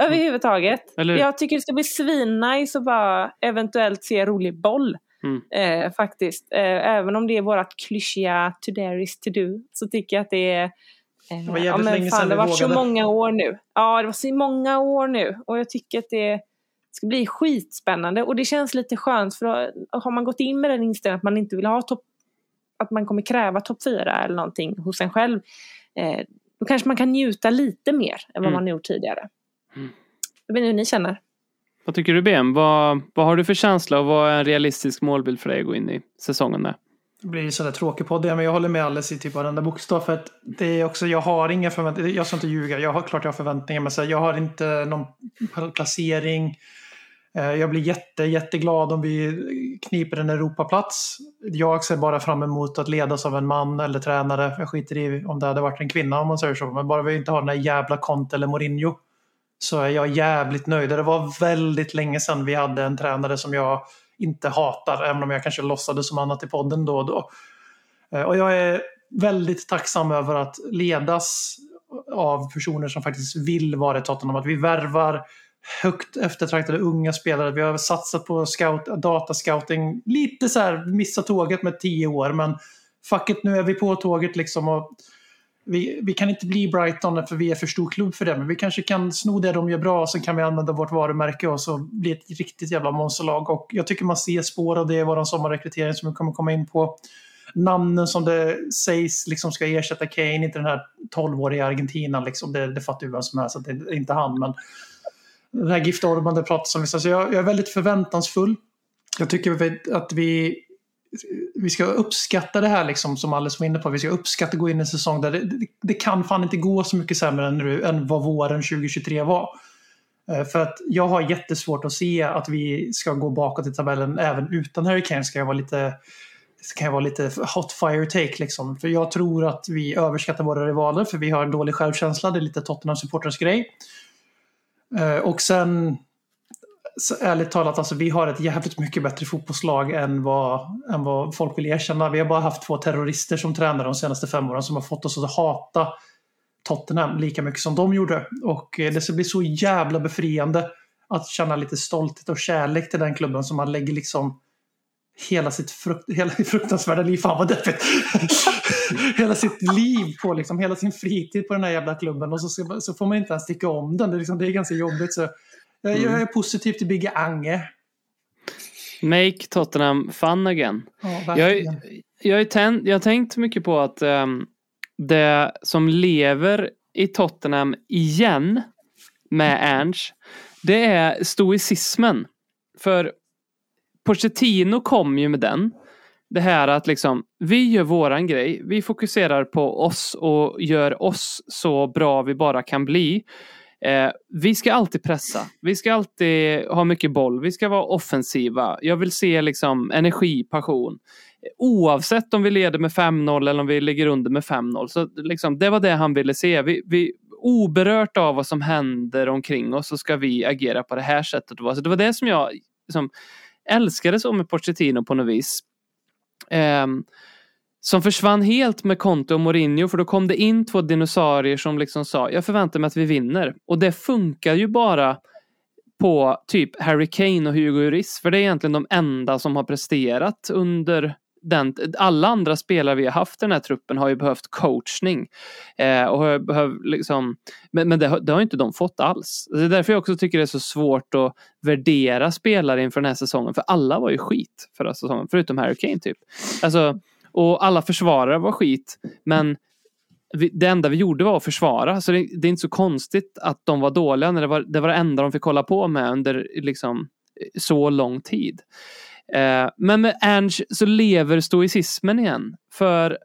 Överhuvudtaget. Eller? Jag tycker det ska bli svinnice att bara eventuellt se rolig boll. Mm. Eh, faktiskt. Eh, även om det är vårat klyschiga to dare is to do. Så tycker jag att det är... Eh, Det var jävligt men fan, det har varit så många år nu. Ja, det var så många år nu. Och jag tycker att det ska bli skitspännande. Och det känns lite skönt för då har man gått in med den inställningen att man inte vill ha topp... Att man kommer kräva topp fyra eller någonting hos en själv. Eh, då kanske man kan njuta lite mer än vad Mm. man gjort tidigare. Mm. Jag vet inte hur ni känner. Vad tycker du BM? Vad, vad har du för känsla och vad är en realistisk målbild för dig att gå in i säsongen med? Det blir ju sådär tråkig podd, men jag håller med Alice i typ varenda bokstav. För att det är också, jag har inga förväntningar, jag ska inte ljuga, jag har klart jag har förväntningar, men så här, jag har inte någon placering. Eh, Jag blir jätte, jätteglad om vi kniper en Europaplats. Jag ser bara fram emot att ledas av en man eller tränare. Jag skiter i om det hade varit en kvinna om man säger så. Men bara vi inte har den där jävla Conte eller Mourinho så är jag jävligt nöjd. Det var väldigt länge sedan vi hade en tränare som jag inte hatar, även om jag kanske låtsades som annat i podden då och då. Eh, och jag är väldigt tacksam över att ledas av personer som faktiskt vill vara i Tottenham. Att vi värvar högt eftertraktade unga spelare. Vi har satsat på scout, datascouting. Lite så här missa tåget med tio år, men fuck it, nu är vi på tåget liksom. Och vi, vi kan inte bli Brighton för vi är för stor klubb för det, men vi kanske kan sno det de gör bra och så kan vi använda vårt varumärke och så bli ett riktigt jävla monsterlag. Och jag tycker man ser spår av det i vår sommarrekrytering som vi kommer komma in på. Namnen som det sägs liksom ska ersätta Kane, inte den här 12-åriga Argentina, liksom. det, det fattar ju vem som helst att det är inte han. Men den här Gift Orban det pratas om. Så jag, jag är väldigt förväntansfull. Jag tycker att vi, vi ska uppskatta det här liksom, som Alice var inne på. Vi ska uppskatta att gå in i en säsong där det, det, det kan fan inte gå så mycket sämre än, nu- än vad våren 2023 var. Eh, för att jag har jättesvårt att se att vi ska gå bakåt i tabellen även utan Harry Kane. Ska jag vara lite, ska jag vara lite hot fire take liksom. För jag tror att vi överskattar våra rivaler för vi har en dålig självkänsla. Det är lite Tottenham supporters grej. Eh, och sen, så ärligt talat, alltså, vi har ett jävligt mycket bättre fotbollslag än vad, än vad folk vill erkänna. Vi har bara haft två terrorister som tränare de senaste fem åren som har fått oss att hata Tottenham lika mycket som de gjorde. Och eh, det ska bli så jävla befriande att känna lite stolthet och kärlek till den klubben som man lägger liksom hela sitt frukt, hela fruktansvärda liv, fan vad deppigt, hela sitt liv på liksom, hela sin fritid på den här jävla klubben och så, så får man inte ens tycka om den. Det är, liksom, det är ganska jobbigt. Så jag, jag är positiv till Bigge Ange. Make Tottenham fun again. Ja, Jag, jag, är tänd, jag har tänkt mycket på att ehm, det som lever i Tottenham igen med Ernst, det är stoicismen. För Pochettino kom ju med den. Det här att liksom, vi gör våran grej, vi fokuserar på oss och gör oss så bra vi bara kan bli. Eh, vi ska alltid pressa, vi ska alltid ha mycket boll, vi ska vara offensiva. Jag vill se liksom energi, passion. Oavsett om vi leder med 5-0 eller om vi ligger under med 5-0. Så liksom, det var det han ville se. Vi, vi, oberört av vad som händer omkring oss så ska vi agera på det här sättet. Så det var det som jag liksom, älskade så med Pochettino på något vis. Eh, som försvann helt med Conte och Mourinho för då kom det in två dinosaurier som liksom sa jag förväntar mig att vi vinner. Och det funkar ju bara på typ Harry Kane och Hugo Lloris för det är egentligen de enda som har presterat under den, alla andra spelare vi har haft i den här truppen har ju behövt coachning. Eh, och har behövt liksom, men men det, har- det har inte de fått alls. Det är därför jag också tycker det är så svårt att värdera spelare inför den här säsongen. För alla var ju skit förra säsongen, förutom Harry Kane typ. Alltså, och alla försvarare var skit. Men vi, det enda vi gjorde var att försvara. Så det, det är inte så konstigt att de var dåliga när det var det, var det enda de fick hålla på med under liksom, så lång tid. Eh, men med Ange så lever stoicismen igen. För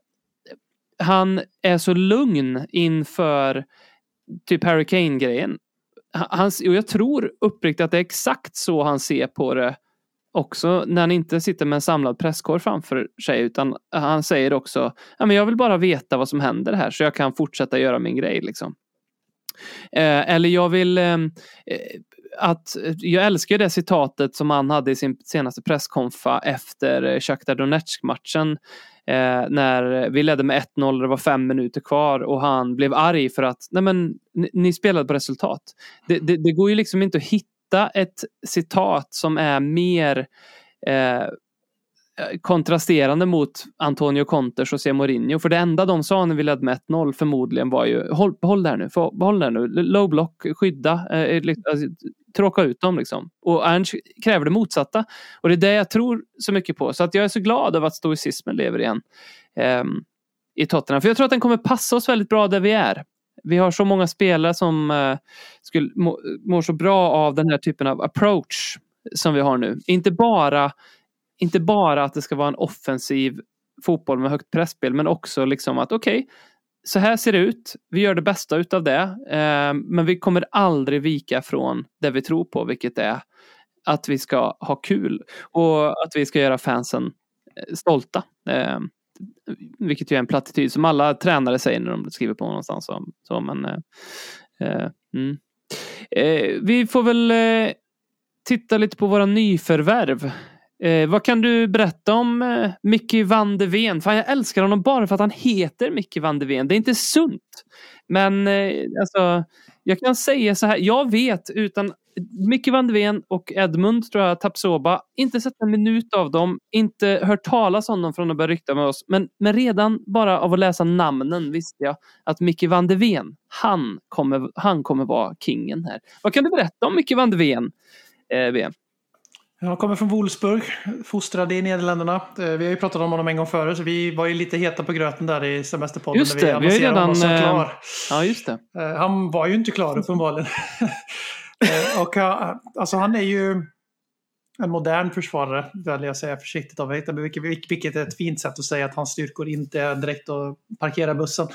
han är så lugn inför typ Harry Kane-grejen. Han- Han, och jag tror uppriktigt att det är exakt så han ser på det också när han inte sitter med en samlad presskår framför sig utan han säger också ja, men jag vill bara veta vad som händer här så jag kan fortsätta göra min grej. Liksom. Eh, eller jag vill ehm, eh, att eh, jag älskar det citatet som han hade i sin senaste presskonfa efter eh, Shakhtar Donetsk-matchen. Eh, när vi ledde med 1-0 och det var fem minuter kvar och han blev arg för att nej men, ni, ni spelade på resultat. Det, det, det går ju liksom inte att hitta ett citat som är mer eh, kontrasterande mot Antonio Conte och José Mourinho. För det enda de sa när vi ledde med 1-0 förmodligen var ju håll, håll det här nu, få- behåll det här nu, low block, skydda, eh, eh alltså, tråka ut dem liksom. Och Ernst kräver det motsatta. Och det är det jag tror så mycket på. Så att jag är så glad över att stoicismen lever igen eh, i Tottenham. För jag tror att den kommer passa oss väldigt bra där vi är. Vi har så många spelare som eh, skulle, må, mår så bra av den här typen av approach som vi har nu. Inte bara, inte bara att det ska vara en offensiv fotboll med högt pressspel men också liksom att okej, så här ser det ut. Vi gör det bästa utav det. Eh, men vi kommer aldrig vika från det vi tror på, vilket är att vi ska ha kul och att vi ska göra fansen eh, stolta. Eh, vilket ju är en plattityd som alla tränare säger när de skriver på någonstans. Så, så, men, eh, eh, mm. eh, vi får väl eh, titta lite på våra nyförvärv. Eh, vad kan du berätta om eh, Mickey van de Ven? Fan, jag älskar honom bara för att han heter Mickey van de Ven. Det är inte sunt. Men eh, alltså, jag kan säga så här. Jag vet utan Mickey van Ven och Edmund tror jag, Tapsoba, inte sett en minut av dem, inte hört talas om dem från att börja rykta med oss. Men, men redan bara av att läsa namnen visste jag att Mickey van de Ven, han kommer, han kommer vara kingen här. Vad kan du berätta om Mickey van de Ven? Eh? Han kommer från Wolfsburg, fostrad i Nederländerna. Eh, Vi har ju pratat om honom en gång förut, så vi var ju lite heta på gröten där i semesterpodden. Just när det, vi har ju honom redan, som eh, klar. Ja, just det. Eh, Han var ju inte klar uppenbarligen. Eh, och han- alltså han är ju en modern försvarare, väljer jag säga försiktigt av mig. Vilket, vilket är ett fint sätt att säga att hans styrkor inte är direkt att parkera bussen.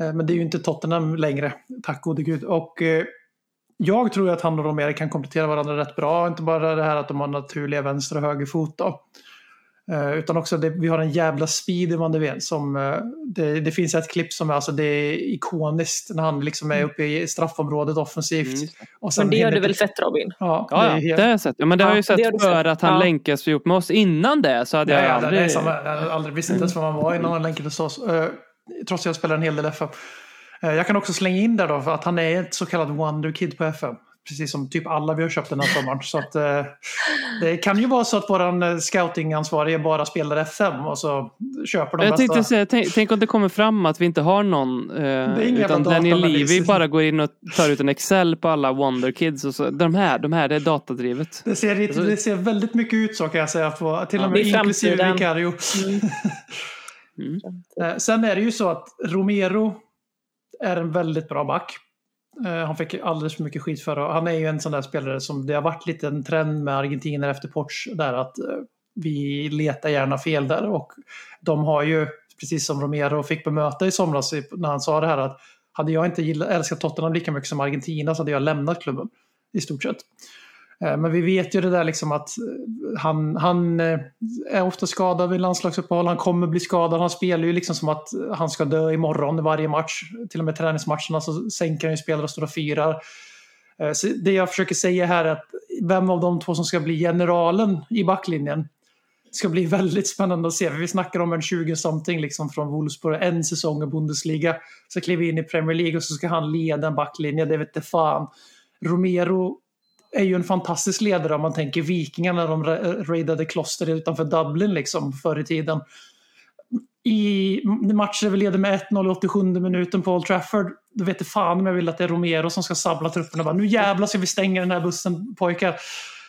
Eh, men det är ju inte Tottenham längre, tack gode gud. Och jag tror att han och Romero kan komplettera varandra rätt bra. Inte bara det här att de har naturliga vänster och höger fot då. Eh, utan också det, vi har en jävla speed i Van de Ven som eh, det, det finns ett klipp som är, alltså, det är ikoniskt när han liksom är uppe i straffområdet offensivt. Mm, det. och sen Men det gör hinner du väl fett Robin? Ja, Ja, det ja, är helt... det har jag sett. Ja, men det har jag ju Ja, sett det har för sett. att han Ja. länkas ihop med oss. Innan det så hade Ja, jag ja, det aldrig... är samma. Jag har aldrig visste inte ens var man var innan han länkade oss. Uh, trots att jag spelar en hel del FM. Eh, jag kan också slänga in där då för att han är ett så kallat wonder kid på FM. Precis som typ alla vi har köpt den här sommaren. Så att, eh, det kan ju vara så att våran eh, scoutingansvarige bara spelar FM och så köper de Jag bästa. tänkte säga, tänk, tänk om det kommer fram att vi inte har någon. Eh, ingen utan Daniel. Levy bara går in och tar ut en Excel på alla Wonder Kids. Och så, de här, de här, det är datadrivet. Det ser, lite- det ser väldigt mycket ut så kan jag säga. På, till Ja. och med inklusive. Vicario. Mm. Eh, Sen är det ju så att Romero är en väldigt bra back. Eh, han fick alldeles för mycket skit för det. Han är ju en sån där spelare som det har varit lite en trend med argentiner efter ports, där att eh, vi letar gärna fel där och de har ju, precis som Romero fick bemöta i somras när han sa det här att hade jag inte gillat, älskat Tottenham lika mycket som Argentina så hade jag lämnat klubben i stort sett. Eh, men vi vet ju det där liksom att eh, han, han eh, är ofta skadad vid landslagsuppehåll. Han kommer bli skadad. Han spelar ju liksom som att han ska dö imorgon i varje match. Till och med träningsmatcherna så sänker han ju spelare och står och firar. Så det jag försöker säga här är att vem av de två som ska bli generalen i backlinjen ska bli väldigt spännande att se. För vi snackar om en 20-something liksom från Wolfsburg, en säsong i Bundesliga. Så kliver in i Premier League och så ska han leda en backlinje, det vet fan. Romero är ju en fantastisk ledare om man tänker vikingarna när de ra- raidade kloster utanför Dublin liksom förr i tiden. I matcher vi leder med 1-0 i 87 minuten på Old Trafford, då vet jag fan om jag vill att det är Romero som ska sabla trupperna. Bara, nu jävlar ska vi stänga den här bussen pojkar.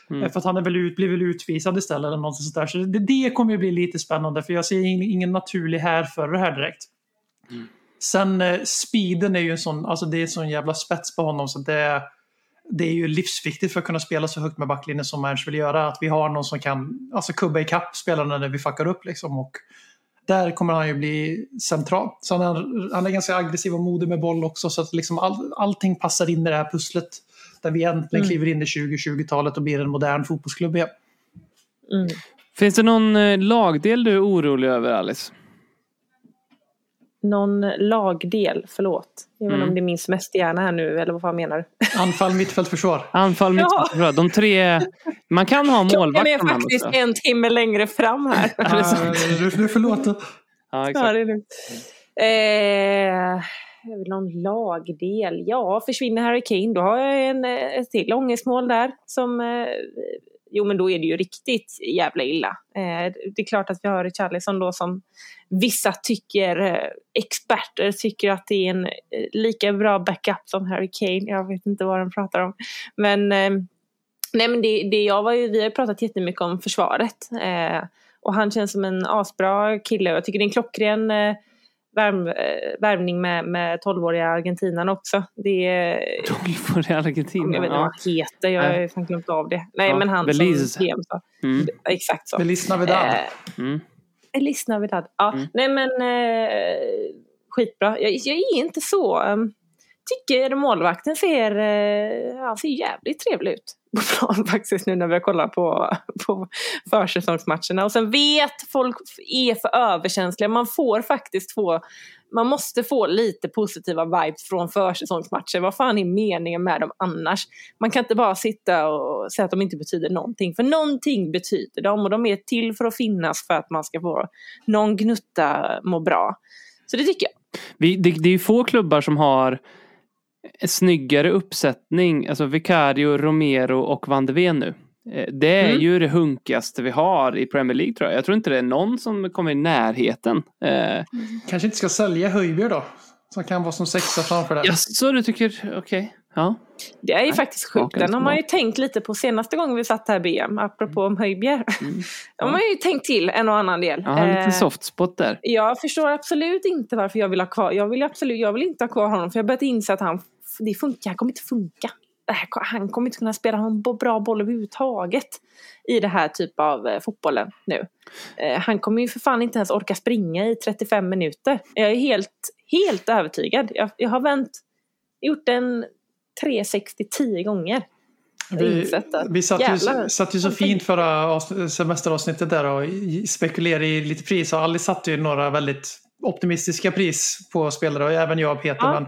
Mm. För att han är väl ut, blir väl utvisad istället eller något sånt där. Så det, det kommer ju bli lite spännande för jag ser ingen, naturlig härförare här direkt. Sen eh, speeden är ju en sån, alltså det är en sån jävla spets på honom så det, det är ju livsviktigt för att kunna spela så högt med backlinjen som Ernst vill göra. Att vi har någon som kan alltså, kubba ikapp spelarna när vi fuckar upp liksom. Och där kommer han ju bli central. Så han är, han är ganska aggressiv och modig med boll också så att liksom all, allting passar in i det här pusslet. Där vi äntligen kliver in i 2020-talet och blir en modern fotbollsklubb igen. Mm. Finns det någon eh, lagdel du är orolig över Alice? Någon lagdel, förlåt. Jag vet inte Mm. om det är min semesterhjärna här nu eller vad fan menar du? Anfall, mittfält, försvar. Anfall, Ja. mittfält, ja. De tre... Man kan ha Klockan målvakt är om man faktiskt en timme längre fram här. Är du, du är förlåten. Ja, Ja, exakt. det är lugnt. Eh, någon lagdel? Ja, försvinner Harry Kane då har jag en, eh, ett till ångestmål där. Som, eh, jo, men då är det ju riktigt jävla illa. Eh, det är klart att vi har Richarlison då som vissa tycker, eh, experter tycker att det är en eh, lika bra backup som Harry Kane. Jag vet inte vad de pratar om. Men, eh, nej, men det, det jag var ju, vi har pratat jättemycket om försvaret. Eh, och han känns som en asbra kille. och Jag tycker det är en klockren eh, värm, eh, värvning med, med 12-åriga argentinaren också. Det är, Tolv i Argentina. jag vet inte Ja. vad han heter, jag har fan glömt av det. Nej Ja, men han Belize. som PM sa. Mm. Exakt så. Feliz Navidad. Eh, Mm. Elis Navidad. Ja, Mm. nej men eh, skitbra. Jag, jag är inte så... Um, tycker målvakten ser, eh, han ser jävligt trevlig ut på plan faktiskt nu när vi har kollat på, på försäsongsmatcherna. Och sen vet folk är för överkänsliga. Man får faktiskt få, man måste få lite positiva vibes från försäsongsmatcher. Vad fan är meningen med dem annars? Man kan inte bara sitta och säga att de inte betyder någonting. För någonting betyder de och de är till för att finnas för att man ska få någon gnutta må bra. Så det tycker jag. Vi, det, det är ju få klubbar som har en snyggare uppsättning. Alltså Vicario, Romero och Van de Ven nu. Eh, Det är Mm. ju det hunkigaste vi har i Premier League tror jag. Jag tror inte det är någon som kommer i närheten. Eh, Kanske inte ska sälja Höjbjerg då? Som kan vara som sexa framför där. så du tycker, okej. Ja. Det är ju faktiskt sjukt. Den har man ju tänkt lite på senaste gången vi satt här BM, apropå om Höjbjer. De har ju tänkt till en och annan del. Jag har en Eh, liten soft spot där. Jag förstår absolut inte varför jag vill ha kvar, jag vill absolut, jag vill inte ha kvar honom för jag har börjat inse att han, det funkar, han kommer inte funka. Här, han kommer inte kunna spela bo- bra boll överhuvudtaget i det här typ av eh, fotbollen nu. Eh, han kommer ju för fan inte ens orka springa i 35 minuter. Jag är helt, helt övertygad. Jag, jag har vänt, gjort en 360 10 gånger. Vi, satt ju, satt ju så fint förra avs- semesteravsnittet där och spekulerade i lite pris. Och Alice satte ju några väldigt optimistiska pris på spelare och även jag och Peter. Ja. Men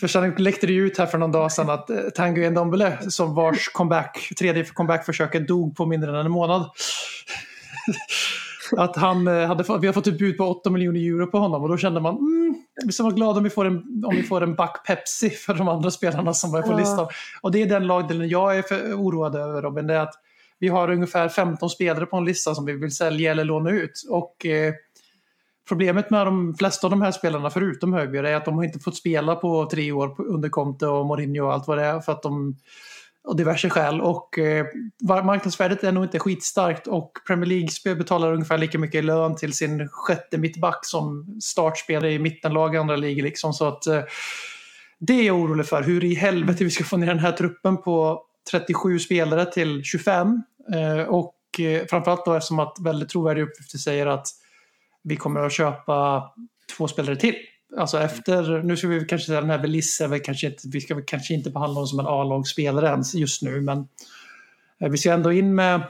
för sen läckte det ju ut här för någon dag sedan att eh, Tanguy Ndombele som vars comeback, tredje comebackförsöket dog på mindre än en månad. att han eh, hade, vi har fått ett bud på 8 miljoner euro på honom och då kände man mm, vi ska vara glada om vi får en, om vi får en back Pepsi för de andra spelarna som var på Ja. listan. Och det är den lagdelen jag är oroad över Robin. Det är att vi har ungefär 15 spelare på en lista som vi vill sälja eller låna ut. Och eh, Problemet med de flesta av de här spelarna, förutom Högby är att de har inte fått spela på tre år under Conte och Mourinho och allt vad det är. För att de, och diverse skäl. Och eh, marknadsvärdet är nog inte skitstarkt och Premier League betalar ungefär lika mycket i lön till sin sjätte mittback som startspelare i mittenlag i andra ligor. Liksom. Så att, eh, det är jag orolig för. Hur i helvete vi ska få ner den här truppen på 37 spelare till 25. Eh, och eh, framförallt då eftersom att väldigt trovärdiga uppgifter säger att vi kommer att köpa två spelare till. Alltså efter, nu ska vi kanske säga den här Belisse, väl kanske inte, vi ska kanske inte behandla honom som en A-lagsspelare ens just nu, men eh, vi ska ändå in med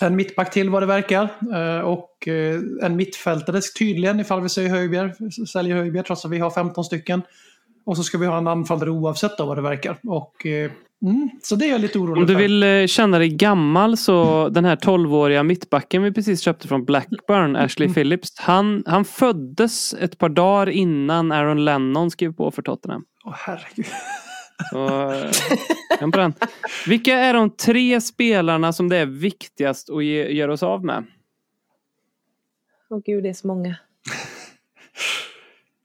en mittback till vad det verkar. Eh, Och eh, en mittfältare tydligen ifall vi säger Höjbjerg, säljer Höjbjerg trots att vi har 15 stycken. Och så ska vi ha en anfallare oavsett vad det verkar. Och, eh, mm, så det är jag lite orolig Om du för. vill eh, känna dig gammal så den här 12-åriga mittbacken vi precis köpte från Blackburn, Ashley Phillips. Han, han föddes ett par dagar innan Aaron Lennon skrev på för Tottenham. Åh, herregud. Så, eh, känn på den. Vilka är de tre spelarna som det är viktigast att ge, göra oss av med? Åh gud, det är så många.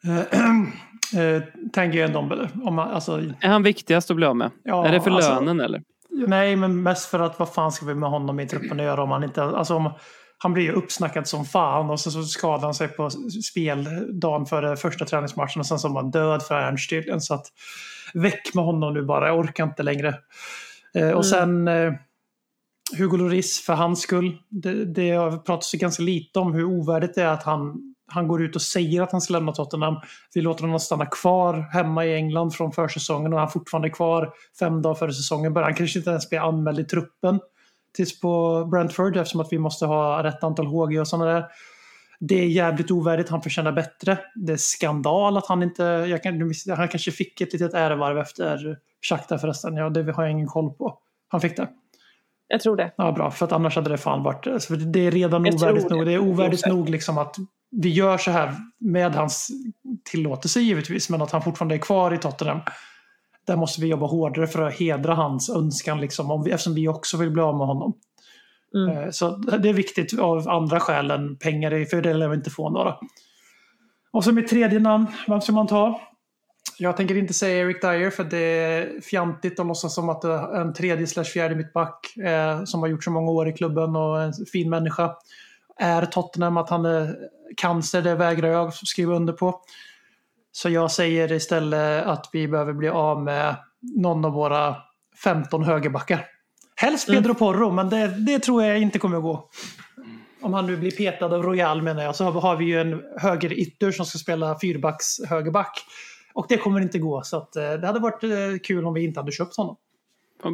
Eh, Tanguy Ndombele. Om man, alltså, Är han viktigast att bli av med? Ja, är det för alltså- lönen eller? nej, men mest för att vad fan ska vi med honom i truppen att göra om han inte... Alltså, om, han blir ju uppsnackad som fan och så, så skadade han sig på speldagen före första träningsmatchen och sen så var han död för Ernst tydligen. Så att väck med honom nu bara, jag orkar inte längre. Eh, och sen eh, Hugo Lloris för hans skull. Det, det har pratats ganska lite om hur ovärdigt det är att han, han går ut och säger att han ska lämna Tottenham. Vi låter honom stanna kvar hemma i England från försäsongen och han är fortfarande kvar fem dagar före säsongen. Han kanske inte ens blir anmäld i truppen tills på Brentford eftersom att vi måste ha rätt antal HG och sådana där. Det är jävligt ovärdigt, han förtjänar bättre. Det är skandal att han inte... Jag kan, han kanske fick ett litet ärevarv efter Shakhtar förresten. Ja, det har jag ingen koll på. Han fick det. Jag tror det. Ja, bra. För att annars hade det fan varit... För det är redan Jag ovärdigt nog. det. Är ovärdigt nog liksom att vi gör så här med hans tillåtelse givetvis. Men att han fortfarande är kvar i Tottenham. Där måste vi jobba hårdare för att hedra hans önskan. Liksom, om vi, eftersom vi också vill bli av med honom. Mm. Eh, Så det är viktigt av andra skäl än pengar. För det lär vi inte få några. Och så mitt tredje namn. Vem ska man ta? Jag tänker inte säga Eric Dyer för det är fjantigt att låtsas som att är en tredje slash fjärde mittback eh, som har gjort så många år i klubben och en fin människa. Är Tottenham att han är cancer, det vägrar jag skriva under på. Så jag säger istället att vi behöver bli av med någon av våra 15 högerbackar. Helst Pedro Porro, men det, det tror jag inte kommer att gå. Om han nu blir petad av Royal menar jag, så har vi ju en högerytter som ska spela fyrbacks högerback. Och det kommer inte gå, så att, eh, det hade varit eh, kul om vi inte hade köpt honom.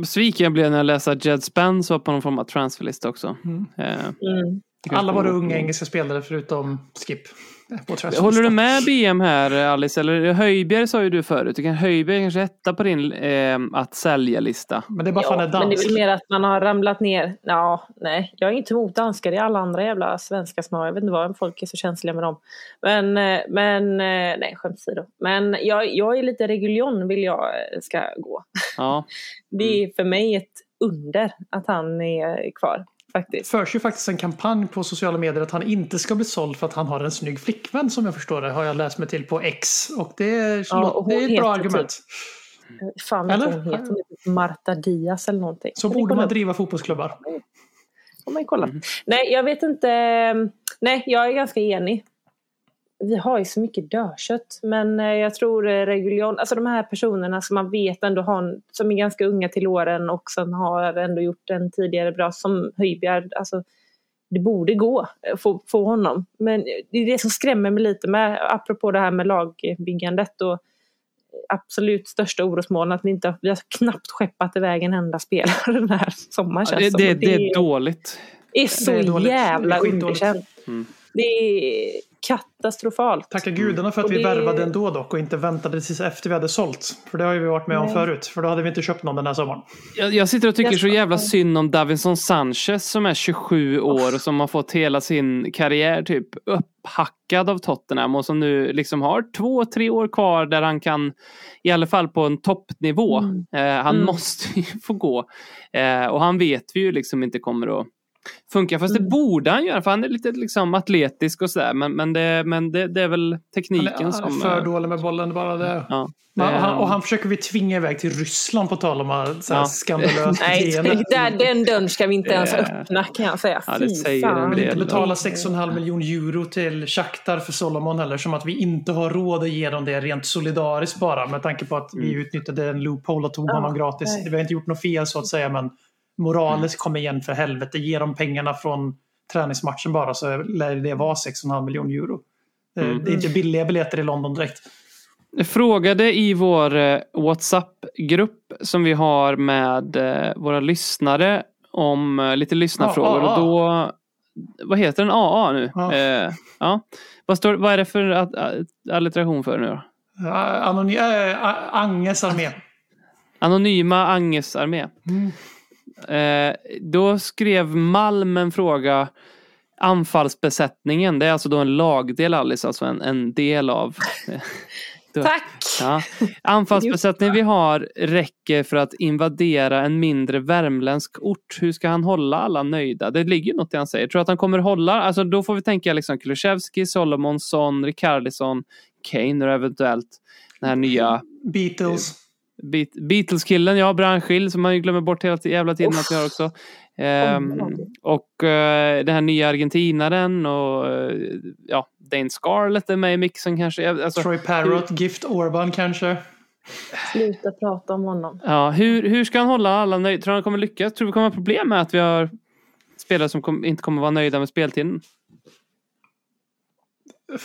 Besviken jag blev när jag läste att Jed Spence var på någon form av transferlista också. Eh, Mm. Alla var unga engelska spelare förutom Skip. eh. Håller du med BM här Alice? Eller Höjbjerg sa ju du förut. Du kan Höjbjerg kanske etta på din eh, att sälja-lista. Men det är bara för att han är men det är väl mer att man har ramlat ner. Ja, nej. Jag är inte emot danskar. Det är alla andra jävla svenskar som har. Jag vet inte vad folk är så känsliga med dem. Men, eh, men eh, nej, skämt åsido. Men jag, jag är lite Reguljon vill jag eh, ska gå. Ja. Det är för mig ett under att han är kvar. Faktiskt. förs ju faktiskt en kampanj på sociala medier att han inte ska bli såld för att han har en snygg flickvän som jag förstår det. Har jag läst mig till på X. Och det är, Ja, och det är ett bra heter argument. Fan vad Eller? hon heter. Hon heter Marta Diaz eller någonting. Så borde man driva fotbollsklubbar. Får man kolla. Nej, jag vet inte. Nej, jag är ganska enig. Vi har ju så mycket dödkött. Men eh, jag tror eh, Reguljon, alltså de här personerna som man vet ändå har, som är ganska unga till åren och som har ändå gjort en tidigare bra, som Höjbjerg, alltså det borde gå att få, få honom. Men det är det som skrämmer mig lite med, apropå det här med lagbyggandet och absolut största orosmoln att vi inte vi har knappt skeppat iväg en enda spelare den här sommaren Ja, det, det, Och det är dåligt. är så Det är dåligt. jävla Det underkänt. Mm. Det är katastrofalt. Tacka gudarna för att Och vi det- värvade ändå dock och inte väntade tills efter vi hade sålt. För det har ju vi varit med om Nej. förut. För då hade vi inte köpt någon den här sommaren. Jag, jag sitter och tycker Jag så jävla synd om Davinson Sanchez som är 27 år och som har fått hela sin karriär typ upphackad av Tottenham och som nu liksom har två, tre år kvar där han kan i alla fall på en toppnivå. Mm. Eh, han Mm. måste ju få gå. Eh, och han vet vi ju liksom inte kommer att funka. Fast det Mm. borde han göra för han är lite liksom atletisk och sådär. Men, men, det, men det, det är väl Han tekniken är, han är som... för eh, dålig med bollen, bara det. Ja, Men, och, det- han, och han försöker vi tvinga iväg till Ryssland på tal om att så här Ja. skandalöst Nej, beteende. där, den dörren ska vi inte ens Det- öppna kan jag säga. Ja, det säger en fan. vill inte betala 6,5 miljon euro till Shakhtar för Solomon heller. Som att vi inte har råd att ge dem det rent solidariskt bara. Med tanke på att vi utnyttjade en loophole och tog Ja, honom gratis. nej. Vi har inte gjort något fel så att säga. Men moraliskt kom igen för helvete. Ge dem pengarna från träningsmatchen bara så lär det vara 6,5 miljon euro. Det- Mm. Det är inte billiga biljetter i London direkt. Jag frågade i vår eh, WhatsApp-grupp som vi har med eh, våra lyssnare om eh, lite lyssnarfrågor. Ja, och då, vad heter den? AA nu? Eh, ja. Vad, står, vad är det för allitteration för nu då? Anony äh, Anges armé. Anonyma Anges-armé. Eh, då skrev Malm en fråga. Anfallsbesättningen, det är alltså då en lagdel Alice, alltså en, en del av... Då- Tack! Ja. Anfallsbesättningen vi har räcker för att invadera en mindre värmländsk ort. Hur ska han hålla alla nöjda? Det ligger något i han säger. Tror att han kommer hålla? Alltså då får vi tänka liksom Kulusevski, Solomonsson, Ricardisson, Kane och eventuellt den här nya Beatles. Beat- Beatles-killen, ja, Branschil som man ju glömmer bort hela jävla tiden att vi har också. Ehm, och eh, den här nya argentinaren och eh, ja, Dane Scarlett är med i mixen kanske. Jag- Alltså, Troy Parrott. Gift Orban kanske. Sluta prata om honom. ja, hur, hur ska han hålla alla nöjda? Tror du han kommer lyckas? Tror du vi kommer ha problem med att vi har spelare som kom, inte kommer vara nöjda med speltiden?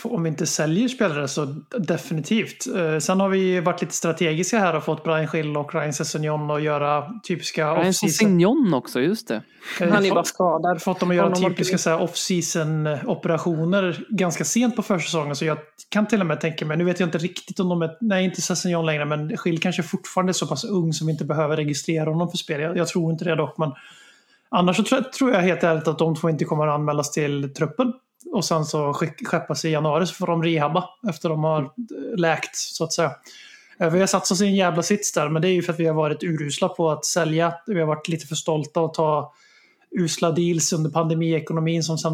Om vi inte säljer spelare så definitivt. Eh, Sen har vi varit lite strategiska här och fått Brian Schill och Ryan Sessegnon att göra typiska Ryan off-season. Signon också, just det. Eh, Han är bara fått- skadad. fått dem att göra typiska off-season operationer ganska sent på försäsongen. Så jag kan till och med tänka mig, nu vet jag inte riktigt om de är, nej inte Sessegnon längre, men Schill kanske fortfarande är så pass ung som vi inte behöver registrera honom för spel. Jag, jag tror inte det dock, men annars så tror, tror jag helt ärligt att de två inte kommer att anmälas till truppen. Och sen så skeppas i januari så får de rehabba efter de har eh, läkt så att säga. Eh, vi har satt oss i en jävla sits där, men det är ju för att vi har varit urusla på att sälja. Vi har varit lite för stolta att ta usla deals under pandemiekonomin som sen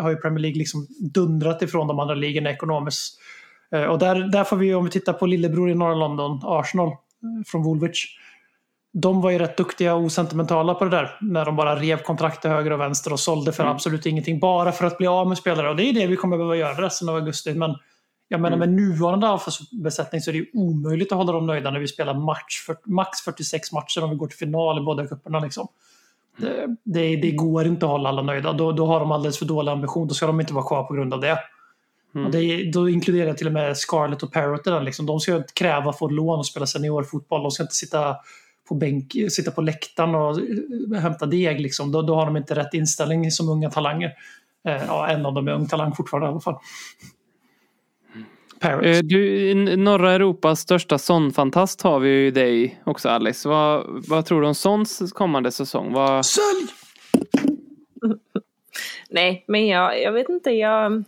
har ju Premier League liksom dundrat ifrån de andra ligorna ekonomiskt. Eh, och där, där får vi, om vi tittar på lillebror i norra London, Arsenal från Woolwich. De var ju rätt duktiga och osentimentala på det där. När de bara rev kontrakt till höger och vänster och sålde för absolut ingenting. Bara för att bli av med spelare. Och det är det vi kommer behöva göra resten av augusti. Men jag menar med nuvarande avfallsbesättning så är det ju omöjligt att hålla dem nöjda när vi spelar match för, max 46 matcher om vi går till final i båda cuperna. Liksom. Det, det, det går inte att hålla alla nöjda. Då, då har de alldeles för dålig ambition. Då ska de inte vara kvar på grund av det. Och det då inkluderar jag till och med Scarlett och Parrott i den. Liksom. De ska kräva att få lån och spela seniorfotboll. De ska inte sitta på, bänk, sitta på läktaren och eh, hämta deg. Liksom. Då, då har de inte rätt inställning som unga talanger. Eh, ja, en av dem är ung talang fortfarande i alla fall. Parrott. Eh, Du, norra Europas största Son-fantast har vi ju dig också Alice. Vad, vad tror du om Sons kommande säsong? Vad, Sälj! Nej, men jag, jag vet inte. Jag,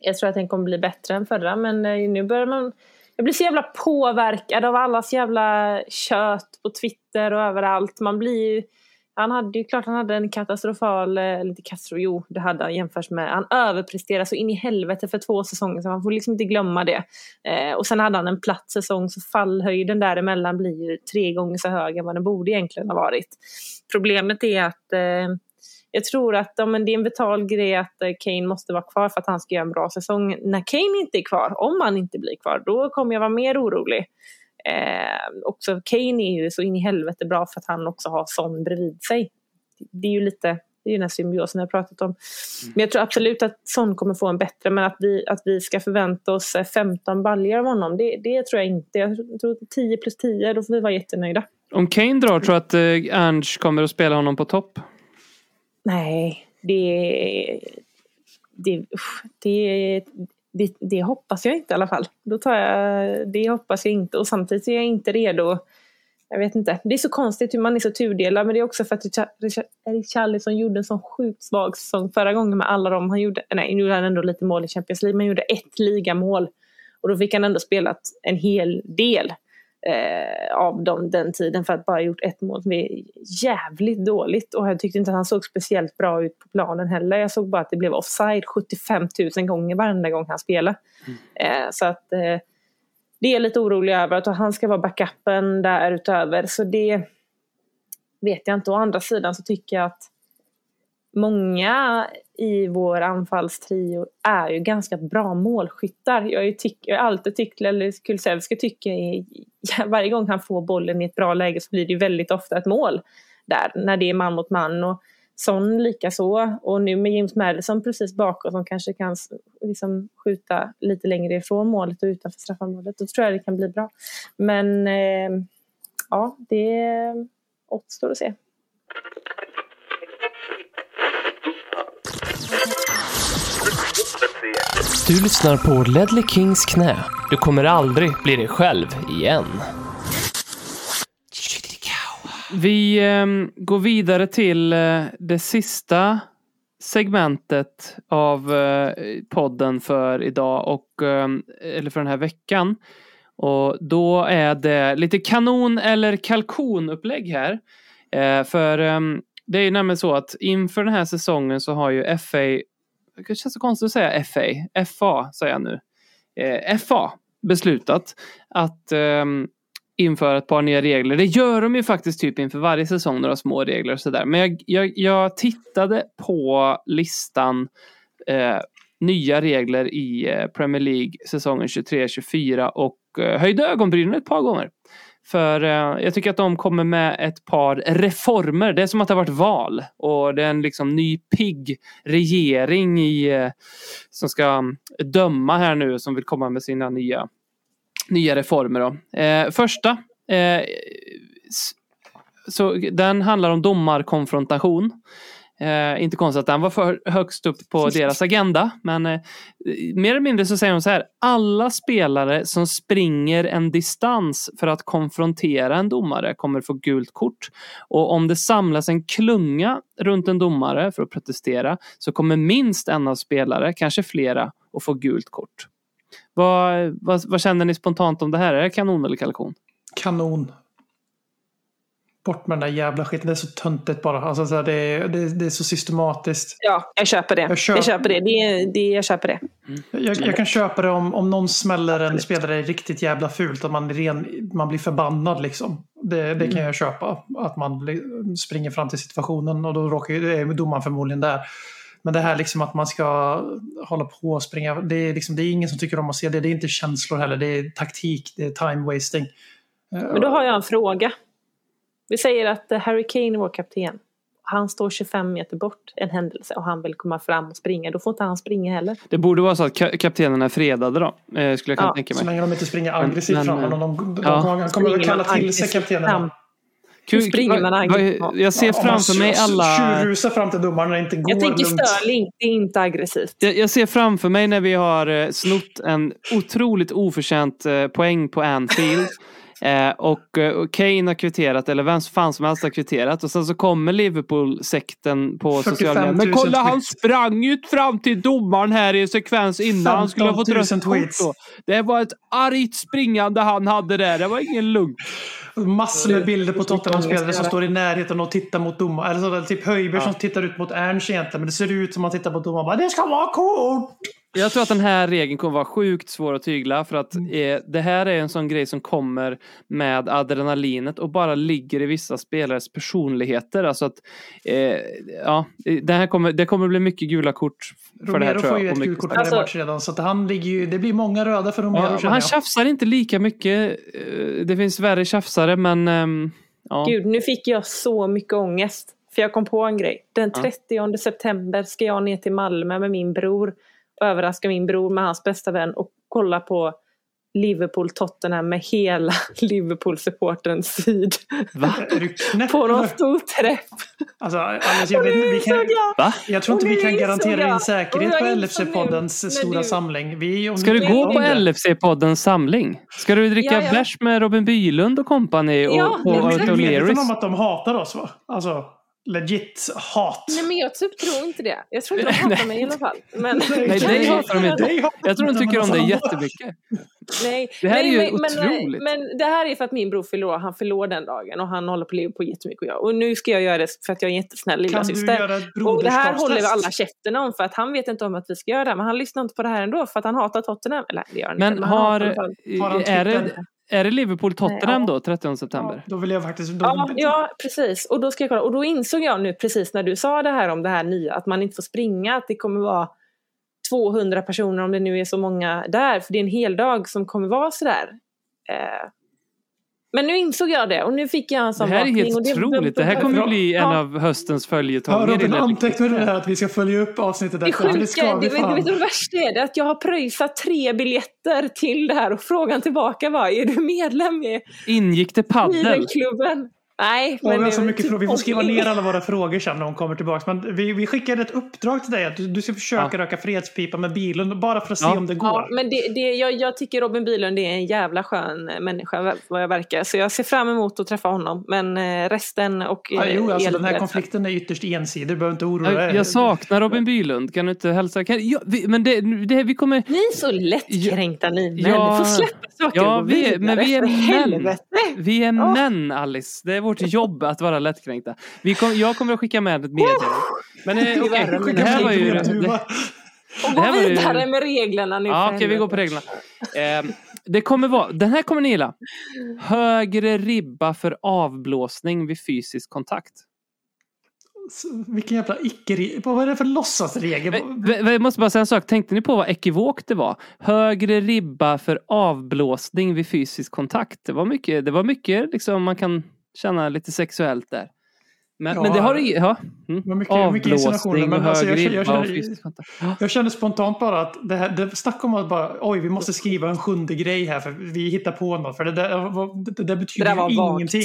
jag tror att den kommer bli bättre än förra, men eh, nu börjar man... Jag blir så jävla påverkad av allas jävla kött på Twitter och överallt. Man blir ju... Han hade ju klart han hade en katastrofal, eh, eller inte katastrof, jo det hade han jämfört med, han överpresterade så in i helvete för två säsonger så man får liksom inte glömma det. Eh, och sen hade han en platt säsong så fallhöjden däremellan blir ju tre gånger så hög än vad den borde egentligen ha varit. Problemet är att eh, jag tror att ja, men det är en vital grej att eh, Kane måste vara kvar för att han ska göra en bra säsong. När Kane inte är kvar, om han inte blir kvar, då kommer jag vara mer orolig. Eh, också Kane är ju så in i helvete bra för att han också har Son bredvid sig. Det är ju lite, det är ju den här symbiosen jag har pratat om. Men jag tror absolut att Son kommer få en bättre, men att vi, att vi ska förvänta oss eh, 15 baljor av honom, det, det tror jag inte. Jag tror 10 plus 10, då får vi vara jättenöjda. om Kane drar, tror du att eh, Ernst kommer att spela honom på topp? Nej, det, det, det, det, det hoppas jag inte i alla fall. Då tar jag, det hoppas jag inte och samtidigt är jag inte redo. Jag vet inte. Det är så konstigt hur man är så tudelad men det är också för att Richarlison gjorde en sån sjukt svag säsong förra gången med alla dem han gjorde. Nej, nu gjorde han ändå lite mål i Champions League men han gjorde ett ligamål. Och då fick han ändå spelat en hel del eh, av dem den tiden för att bara ha gjort ett mål som är jävligt dåligt. Och jag tyckte inte att han såg speciellt bra ut på planen heller. Jag såg bara att det blev offside 75 000 gånger varenda gång han spelade. Eh, så att eh, det är lite orolig över att han ska vara backupen därutöver. Så det vet jag inte. Å andra sidan så tycker jag att många i vår anfallstrio är ju ganska bra målskyttar. Jag är ju tyck, jag har alltid tyckt, eller Kulusevski tycker, är, varje gång han får bollen i ett bra läge så blir det ju väldigt ofta ett mål där, när det är man mot man. Och Son likaså. Och nu med James Madison precis bakom som kanske kan liksom skjuta lite längre ifrån målet och utanför straffområdet. Då tror jag det kan bli bra. Men eh, ja, det återstår att se. Du lyssnar på Ledley Kings knä. Du kommer aldrig bli dig själv igen. Vi eh, går vidare till eh, det sista segmentet av eh, podden för idag och ehm, eller för den här veckan. Och då är det lite kanon eller kalkonupplägg här. Eh, för ehm, det är ju nämligen så att inför den här säsongen så har ju FA, det känns så konstigt att säga FA, FA säger jag nu, eh, FA beslutat att eh, införa ett par nya regler. Det gör de ju faktiskt typ inför varje säsong, några små regler och sådär. Men jag, jag, jag tittade på listan eh, nya regler i eh, Premier League säsongen 23-24 och eh, höjde ögonbrynen ett par gånger. För eh, jag tycker att de kommer med ett par reformer. Det är som att det har varit val och det är en liksom ny pigg regering i, eh, som ska mm, döma här nu som vill komma med sina nya nya reformer. Då. Eh, första, eh, så den handlar om domarkonfrontation. Eh, inte konstigt att den var för högst upp på deras agenda. Men eh, mer eller mindre så säger de så här. Alla spelare som springer en distans för att konfrontera en domare kommer få gult kort. Och om det samlas en klunga runt en domare för att protestera så kommer minst en av spelare, kanske flera, att få gult kort. Vad, vad, vad känner ni spontant om det här? Är det kanon eller kalkon? Kanon. Bort med den där jävla skiten. Det är så töntigt bara. Alltså, så här, det, är, det, är, det är så systematiskt. Ja, jag köper det. Jag Jag köper- det. det, är, det jag köper det. Jag, jag kan köpa det om, om någon smäller en spelare riktigt jävla fult. Att man, ren, man blir förbannad liksom. Det, det kan jag köpa. Att man springer fram till situationen och då råkar ju, det är domaren förmodligen där. Men det här liksom att man ska hålla på och springa. Det är, liksom, det är ingen som tycker om att se det. Det är inte känslor heller. Det är taktik. Det är time wasting. Men då har jag en fråga. Vi säger att eh, Harry Kane är vår kapten. Han står 25 meter bort en händelse och han vill komma fram och springa. Då får inte han springa heller. Det borde vara så att ka- kaptenen är fredade då. Eh, skulle jag kunna Ja, tänka Så mig. länge de inte springer aggressivt Men- fram. men- Men, de, de, de, Ja. Han kommer väl kalla till sig kaptenerna. fram. Kul- springer man aggressivt. Jag ser framför mig alla... Tjurrusar fram till domaren när det inte går Jag tänker lugnt. Sterling, det är inte aggressivt. Jag, jag ser framför mig när vi har eh, snott en otroligt oförtjänt eh, poäng på Anfield. Eh, och, eh, och Kane har kvitterat, eller vem fan som helst har kvitterat. Och sen så kommer Liverpool-sekten på 45 sociala 000 medier. Men kolla, han sprang ju fram till domaren här i en sekvens innan. Han skulle ha fått 15 000 rött kort. Det var ett argt springande han hade där. Det var ingen lugn. Massor med bilder på Tottenham-spelare som står i närheten och tittar mot domaren. Eller sådär, typ Höjberg som tittar ut mot Ernst egentligen. Men det ser ut som att man tittar på domaren. Det ska vara kort! Jag tror att den här regeln kommer vara sjukt svår att tygla för att eh, det här är en sån grej som kommer med adrenalinet och bara ligger i vissa spelares personligheter. Alltså att, eh, ja, det här kommer, det kommer bli mycket gula kort för det här Romero tror får jag. ju och ett gult kort varje Alltså- match redan. Så att han ligger ju, det blir många röda för Romero Ja, han tjafsar inte lika mycket. eh, Det finns värre tjafsare men ehm, ja. Gud, nu fick jag så mycket ångest. För jag kom på en grej. Den 30 september ska jag ner till Malmö med min bror. Och överraska min bror med hans bästa vän och kolla på Liverpool-Tottenham med hela Liverpool-supporten syd. Va? Är du knäpp? På någon stor träff. Alltså, alltså, jag, vet, vi kan, jag! Va? jag tror inte Och vi kan garantera din säkerhet Och på LFC-poddens stora du- samling. Vi, Ska du gå på. LFC-poddens samling? Ska du dricka Ja, ja. bärs med Robin Bylund och company och, Ja, och, men och, Du är medveten O'Learys? om att de hatar oss va? Alltså, legit hat. Nej men jag typ tror inte det. Jag tror inte de hatar mig i alla fall. Men, Nej, dig hatar de inte. Jag tror de tycker men om dig jättemycket. Nej, Det här nej, är ju men, men, otroligt. Men, det här är för att min bror fyller år. Han fyller år den dagen och han håller på Liverpool jättemycket och jag. Och nu ska jag göra det för att jag är en jättesnäll Kan du lillasyster. göra ett Och det här håller alla käften om för att han vet inte om att vi ska göra det. Men han lyssnar inte på det här ändå för att han hatar Tottenham. Eller det gör han Men inte. han har. Har han är, det? Är det Liverpool-Tottenham då, 30 september? Då vill jag faktiskt... Då, Ja, ja, precis. Och då ska jag kolla. Och då insåg jag nu precis när du sa det här om det här nya, att man inte får springa, att det kommer vara 200 personer om det nu är så många där. För det är en hel dag som kommer vara sådär. Eh, men nu insåg jag det och nu fick jag en Det sån här är helt och otroligt. Det här kommer ju bli en Ja. av höstens följetonger. i Robin, antecknar du det här att vi ska följa upp avsnittet Det sjuka, det ska det, vi vet, fan. vet du vad värsta är? Det att jag har pröjsat tre biljetter till det här och frågan tillbaka var, är du medlem i Ingick det paddel? Milenklubben? Nej, Ja, vi så mycket frågor. Vi får skriva ner alla våra frågor sen när de kommer tillbaka. Men vi, vi skickade ett uppdrag till dig att du, du ska försöka Ja. röka fredspipa med bilen bara för att se Ja. om det går. Ja, men det, det, jag, jag tycker Robin Bylund är en jävla skön eh, människa vad jag verkar. Så jag ser fram emot att träffa honom. Men eh, resten och Ja, eh, jo, alltså, den här konflikten är ytterst ensidig. Du behöver inte oroa dig. Jag, jag saknar Robin Bylund. Kan du inte hälsa? Kan, ja, vi, men det, det, vi kommer... Ni är så lättkränkta ni män. Ja, Ni får släppa saker ja, och gå vi vidare. men vi är män. helvete. Vi är män, Alice. Det är vårt jobb att vara lättkränkta. Vi kom, jag kommer att skicka med ett meddelande. Men eh, Det okej, här var ju... Det? Och Det här gå var ju- vidare med reglerna nu ja, okej, vi går på reglerna. Eh, det kommer vara, den här kommer ni gilla. Högre ribba för avblåsning vid fysisk kontakt. Vilken jävla icke Vad är det för låtsasregel? V- v- Jag måste bara säga en sak. Tänkte ni på vad ekivokt det var? Högre ribba för avblåsning vid fysisk kontakt. Det var mycket, det var mycket liksom man kan känna lite sexuellt där. Men, Ja, men det har det ja. Mm. mycket- Avblåsning och men alltså jag- jag känner-. Jag kände spontant bara att det här, det snack om att bara, oj, vi måste skriva en sjunde grej här för vi hittar på något. För det där, det, det där betyder Det där ingenting.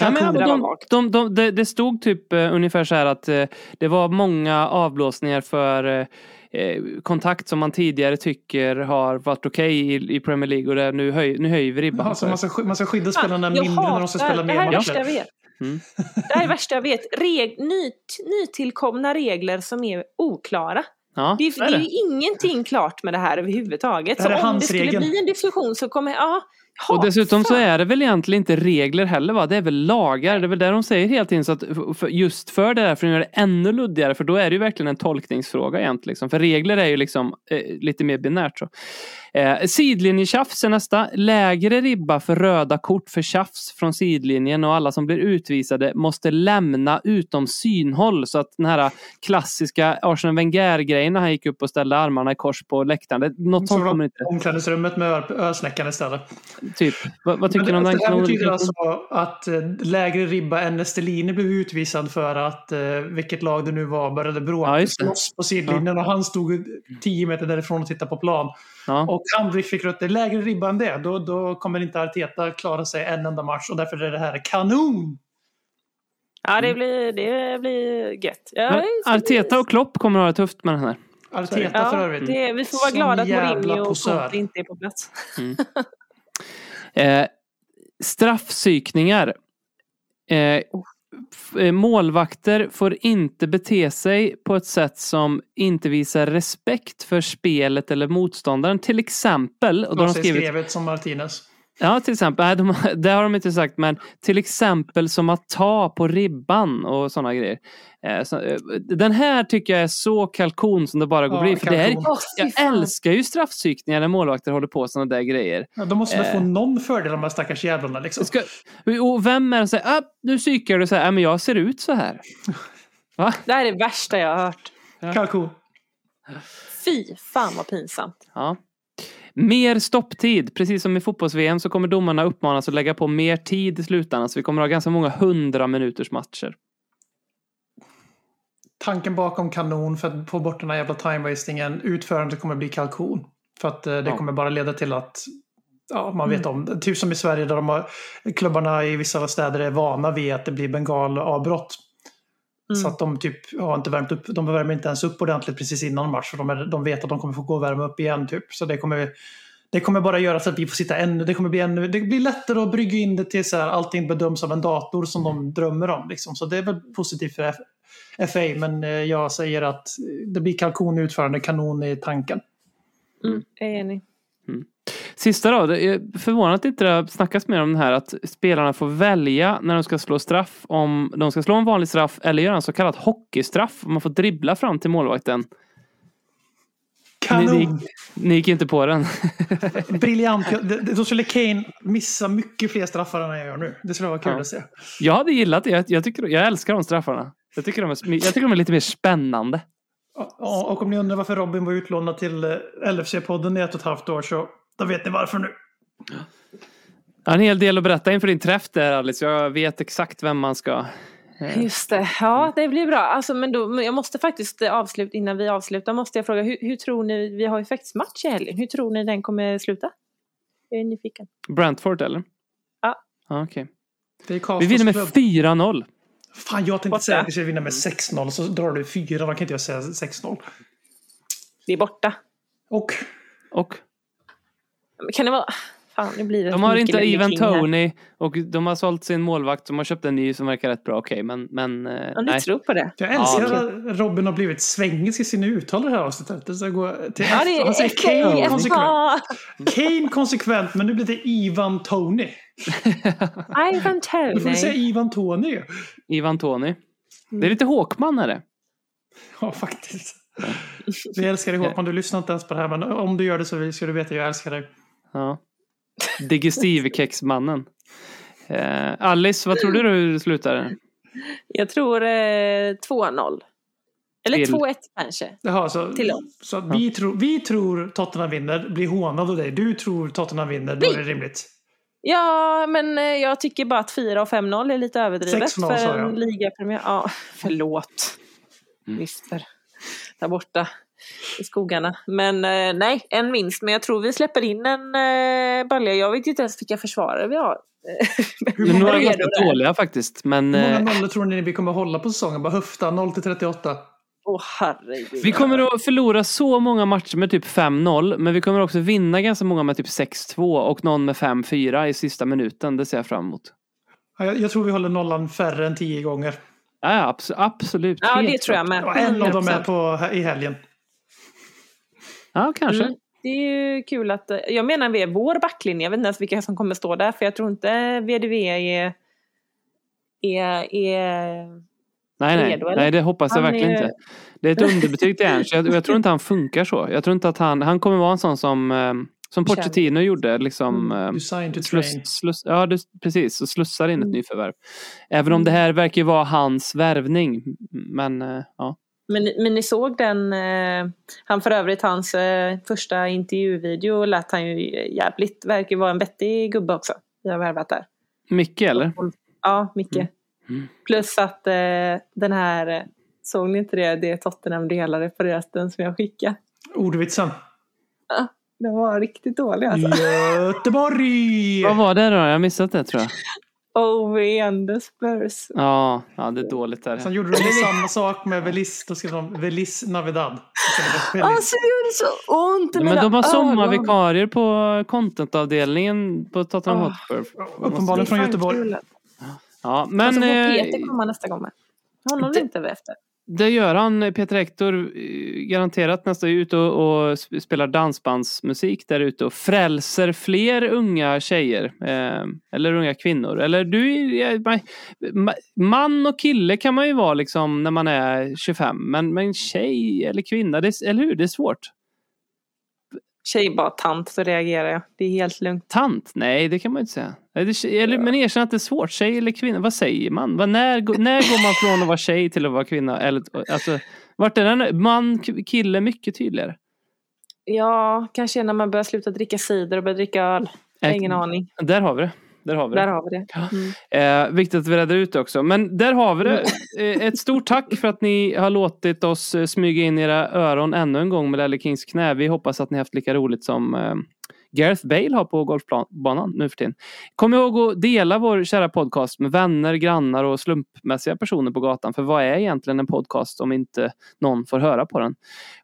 Ja, men, de, de, de, det, stod typ eh, ungefär så här att eh, det var många avblåsningar för eh, eh, kontakt som man tidigare tycker har varit okej i, i Premier League och det, nu, höj, nu höjer vi ribban. Alltså, man, ska, sk- man ska skydda spelarna jag mindre när de ska spela det mer här är det värsta jag matcher. vet. Mm. Det här är det värsta jag vet. Reg, ny, nytillkomna regler som är oklara. ja, Det är, det är det. ju ingenting klart med det här överhuvudtaget. Det här är så om det skulle bli en diskussion så kommer... Ja, Och ha, dessutom så är det väl egentligen inte regler heller va? Det är väl lagar. Det är väl det de säger hela tiden. Så att just för det där, för att göra det ännu luddigare. För då är det ju verkligen en tolkningsfråga egentligen. Liksom. För regler är ju liksom eh, lite mer binärt. Så. Eh, sidlinjetjafs är nästa. Lägre ribba för röda kort för tjafs från sidlinjen och alla som blir utvisade måste lämna utom synhåll. Så att den här klassiska Arsenal Wenger-grejen när han gick upp och ställde armarna i kors på läktaren. Det, något Så sånt kommer inte. omklädningsrummet med ö- ölsnäckan istället. Typ. Vad, vad tycker ni om den? det här betyder alltså att eh, lägre ribba än Estelini blev utvisad för att eh, vilket lag det nu var började bråka Ja, slåss på sidlinjen och han stod 10 meter därifrån och tittade på plan. Ja. Och han fick rött. Det lägre ribba än det. Då, då kommer inte Arteta klara sig en enda match och därför är det här kanon! Ja, det blir, det blir gött. Ja, Arteta och Klopp kommer att ha det tufft med den här. Arteta för övrigt. det, vi får vara glada att Mourinho och. Conte inte är på plats. Eh, straffpsykningar. Eh, f- eh, målvakter får inte bete sig på ett sätt som inte visar respekt för spelet eller motståndaren. Till exempel, och då har de skrivit, som Martinez. Ja till exempel, nej, de, det har de inte sagt, men till exempel som att ta på ribban och sådana grejer. Eh, eh, den här tycker jag är så kalkon som det bara går Ja, bli. För det här, jag älskar ju straffpsykningar när målvakter håller på sådana där grejer. Ja, de måste väl Eh. få någon fördel av de här stackars jävlarna liksom. Ska, och vem är det som säger, ah, nu psykar du så här, men jag ser ut så här. Va? Det här är det värsta jag har hört. Kalkon. Fy fan vad pinsamt. Ja. Mer stopptid. Precis som i fotbolls-VM så kommer domarna uppmanas att lägga på mer tid i slutändan. Så vi kommer ha ganska många hundra minuters matcher. Tanken bakom kanon för att få bort den här jävla time-wastingen. Utförandet kommer bli kalkon. För att eh, det Ja. kommer bara leda till att ja, man vet om det. Typ som i Sverige där de har, klubbarna i vissa städer är vana vid att det blir bengalavbrott. Så att de typ har inte värmt upp, de värmer inte ens upp ordentligt precis innan match. För de, är, de vet att de kommer få gå och värma upp igen typ. Så det kommer, det kommer bara göra så att vi får sitta ännu, det kommer bli ännu, det blir lättare att brygga in det till så här, allting bedöms av en dator som de drömmer om. Liksom. Så det är väl positivt för FA, men eh, jag säger att det blir kalkon i utförande, kanon i tanken. Mm, jag är enig. Sista då, det är förvånande att inte det har snackats mer om det här att spelarna får välja när de ska slå straff om de ska slå en vanlig straff eller göra en så kallad hockeystraff. Man får dribbla fram till målvakten. Ni, Kanon! ni, ni gick inte på den. Briljant! Jag- Då skulle Kane missa mycket fler straffar än han gör nu. Det skulle vara kul Ja. att se. Jag hade gillat det. Jag, jag, tycker, jag älskar de straffarna. Jag tycker de, är, jag tycker de är lite mer spännande. Ja, och om ni undrar varför Robin var utlånad till eh, LFC-podden i ett och ett halvt år så då vet ni varför nu. Jag har en hel del att berätta inför din träff där Alice. Jag vet exakt vem man ska... Just det, ja det blir bra. Alltså, men då, jag måste faktiskt eh, avsluta, innan vi avslutar måste jag fråga, hur, hur tror ni, vi har ju faktiskt match i helgen, hur tror ni den kommer sluta? Jag är nyfiken. Brentford eller? Ja. ja är Vi vinner med klubb. 4-0. Fan, jag tänkte Borta. säga att vi ska vinna med 6-0, så drar du 4. Man kan inte jag säga 6-0. Vi är borta. Och Och Kan det vara... Fan, nu blir det de har inte Ivan. Tony och de har sålt sin målvakt. De har köpt en ny som verkar rätt bra. Okej, men, men eh, Ja, nej. tror på det? jag älskar Ja, att Robin har blivit svängig i sina uttal det här avsnittet. Det ska gå till Ja, det han säger är Kane konsekvent. Kane konsekvent, men nu blir det Ivan Tony. Ivan Nu får vi säga Tony. Ivan Tony. Ivan Tony. Det är lite Håkman är det. Ja, faktiskt. Vi älskar dig Håkman, du lyssnar inte ens på det här, men om du gör det så ska du veta att jag älskar dig. Ja. Digestivkexmannen. Eh, Alice, vad tror du hur det slutar? Jag tror eh, 2-0. Eller Till- 2-1 kanske. Jaha, så, Till oss. så vi, tror, vi tror Tottenham vinner, blir hånad av dig. Du tror Tottenham vinner, då är det rimligt. Ja, men eh, jag tycker bara att 4 och 5-0 är lite överdrivet 6-0 för sa en ligapremiär. Ja, förlåt. Mm. Mister. Där borta i skogarna. Men eh, nej, en minst. Men jag tror vi släpper in en uh, balja. Jag vet inte ens vilka försvarare vi har. Nu några redo ganska dåliga faktiskt. Men Hur eh, många nollor tror ni vi kommer hålla på säsongen? Bara höfta 0 till 38. Åh herregud. vi kommer att förlora så många matcher med typ 5-0. Men vi kommer också vinna ganska många med typ 6-2 och någon med 5-4 i sista minuten. Det ser jag fram emot. Ja, Jag, jag tror vi håller nollan färre än 10 gånger. Ja, abs- absolut. Ja, det tror jag med. Och en av dem är 100%. på, i helgen. Ja, kanske. Mm. Det är ju kul att, eh, jag menar vi är vår backlinje, jag vet inte ens vilka som kommer stå där för jag tror inte VDV är, är, är Nej, nej. redo, nej, det hoppas jag Han verkligen är- inte. Det är ett underbetyg till Ernst. Jag, jag tror inte han funkar så. Jag tror inte att han, han kommer vara en sån som, eh, som. Pochettino gjorde. Liksom, eh, signed to sluss, train. sluss, ja, det, precis. Och slussar in ett Mm. nyförvärv. Även om det här verkar vara hans värvning. Men eh, ja. Men, men ni såg den, eh, han för övrigt hans eh, första intervjuvideo lät han ju jävligt, verkar ju vara en vettig gubbe också. Vi har värvat där. Micke eller? Ja, Micke. Mm. Plus att eh, den här, eh, såg ni inte det, det Tottenham delade på rösten som jag skickade? Ordvitsen. Den var riktigt dålig alltså. Göteborg! Vad var det då? Jag har missat det tror jag. Over and the Spurs. Ja, ja det är dåligt där. Sen gjorde de samma sak med Velis. Då skrev de Velis Navidad. Alltså det gjorde så ont i Men mina de har sommarvikarier på contentavdelningen på Tottenham. Hotspur. Uppenbarligen från Göteborg. Ja, Men, alltså, Peter komma nästa gång med? Honom det- längtar vi efter det gör han. Peter Hector eh, garanterat nästan är ute och, och spelar dansbandsmusik där ute och frälser fler unga tjejer. Eh, eller unga kvinnor. Eller du, man och kille kan man ju vara liksom när man är 25. Men, men tjej eller kvinna, det, är- eller hur? Det är svårt. Tjej bara tant så reagerar jag. Det är helt lugnt. Tant? Nej, det kan man ju inte säga. Eller, men erkänn att det är svårt. Tjej eller kvinna? Vad säger man? Vad, när, när går man från att vara tjej till att vara kvinna? Eller, alltså, vart är den? Man, kille, mycket tydligare. Ja, kanske när man börjar sluta dricka cider och börjar dricka öl. Jag har ingen aning. Där har vi det. Där har vi det. Där har vi det. Mm. Eh, viktigt att vi redde ut det också. Men där har vi det. Eh, ett stort tack för att ni har låtit oss eh, smyga in era öron ännu en gång med Lelle Kings knä. Vi hoppas att ni haft lika roligt som eh, Gareth Bale har på golfbanan nu för tiden. Kom ihåg att dela vår kära podcast med vänner, grannar och slumpmässiga personer på gatan. För vad är egentligen en podcast om inte någon får höra på den?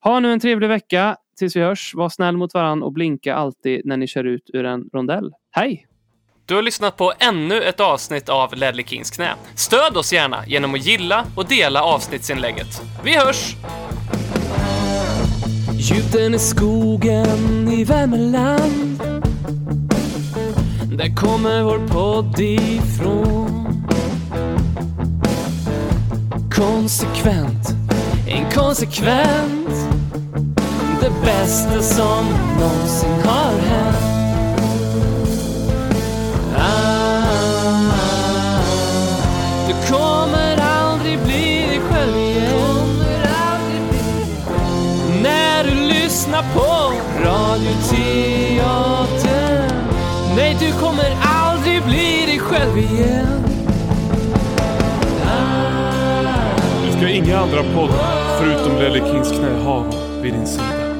Ha nu en trevlig vecka. Tills vi hörs. Var snäll mot varandra och blinka alltid när ni kör ut ur en rondell. Hej! Du har lyssnat på ännu ett avsnitt av Ledley Kings knä. Stöd oss gärna genom att gilla och dela avsnittsinlägget. Vi hörs! Gjuten i skogen i Värmeland Där kommer vår podd ifrån Konsekvent, inkonsekvent Det bästa som någonsin har hänt lyssna på Radioteatern Nej, du kommer aldrig bli dig själv igen Du ska inga andra poddar förutom Lelle Kings knä ha vid din sida.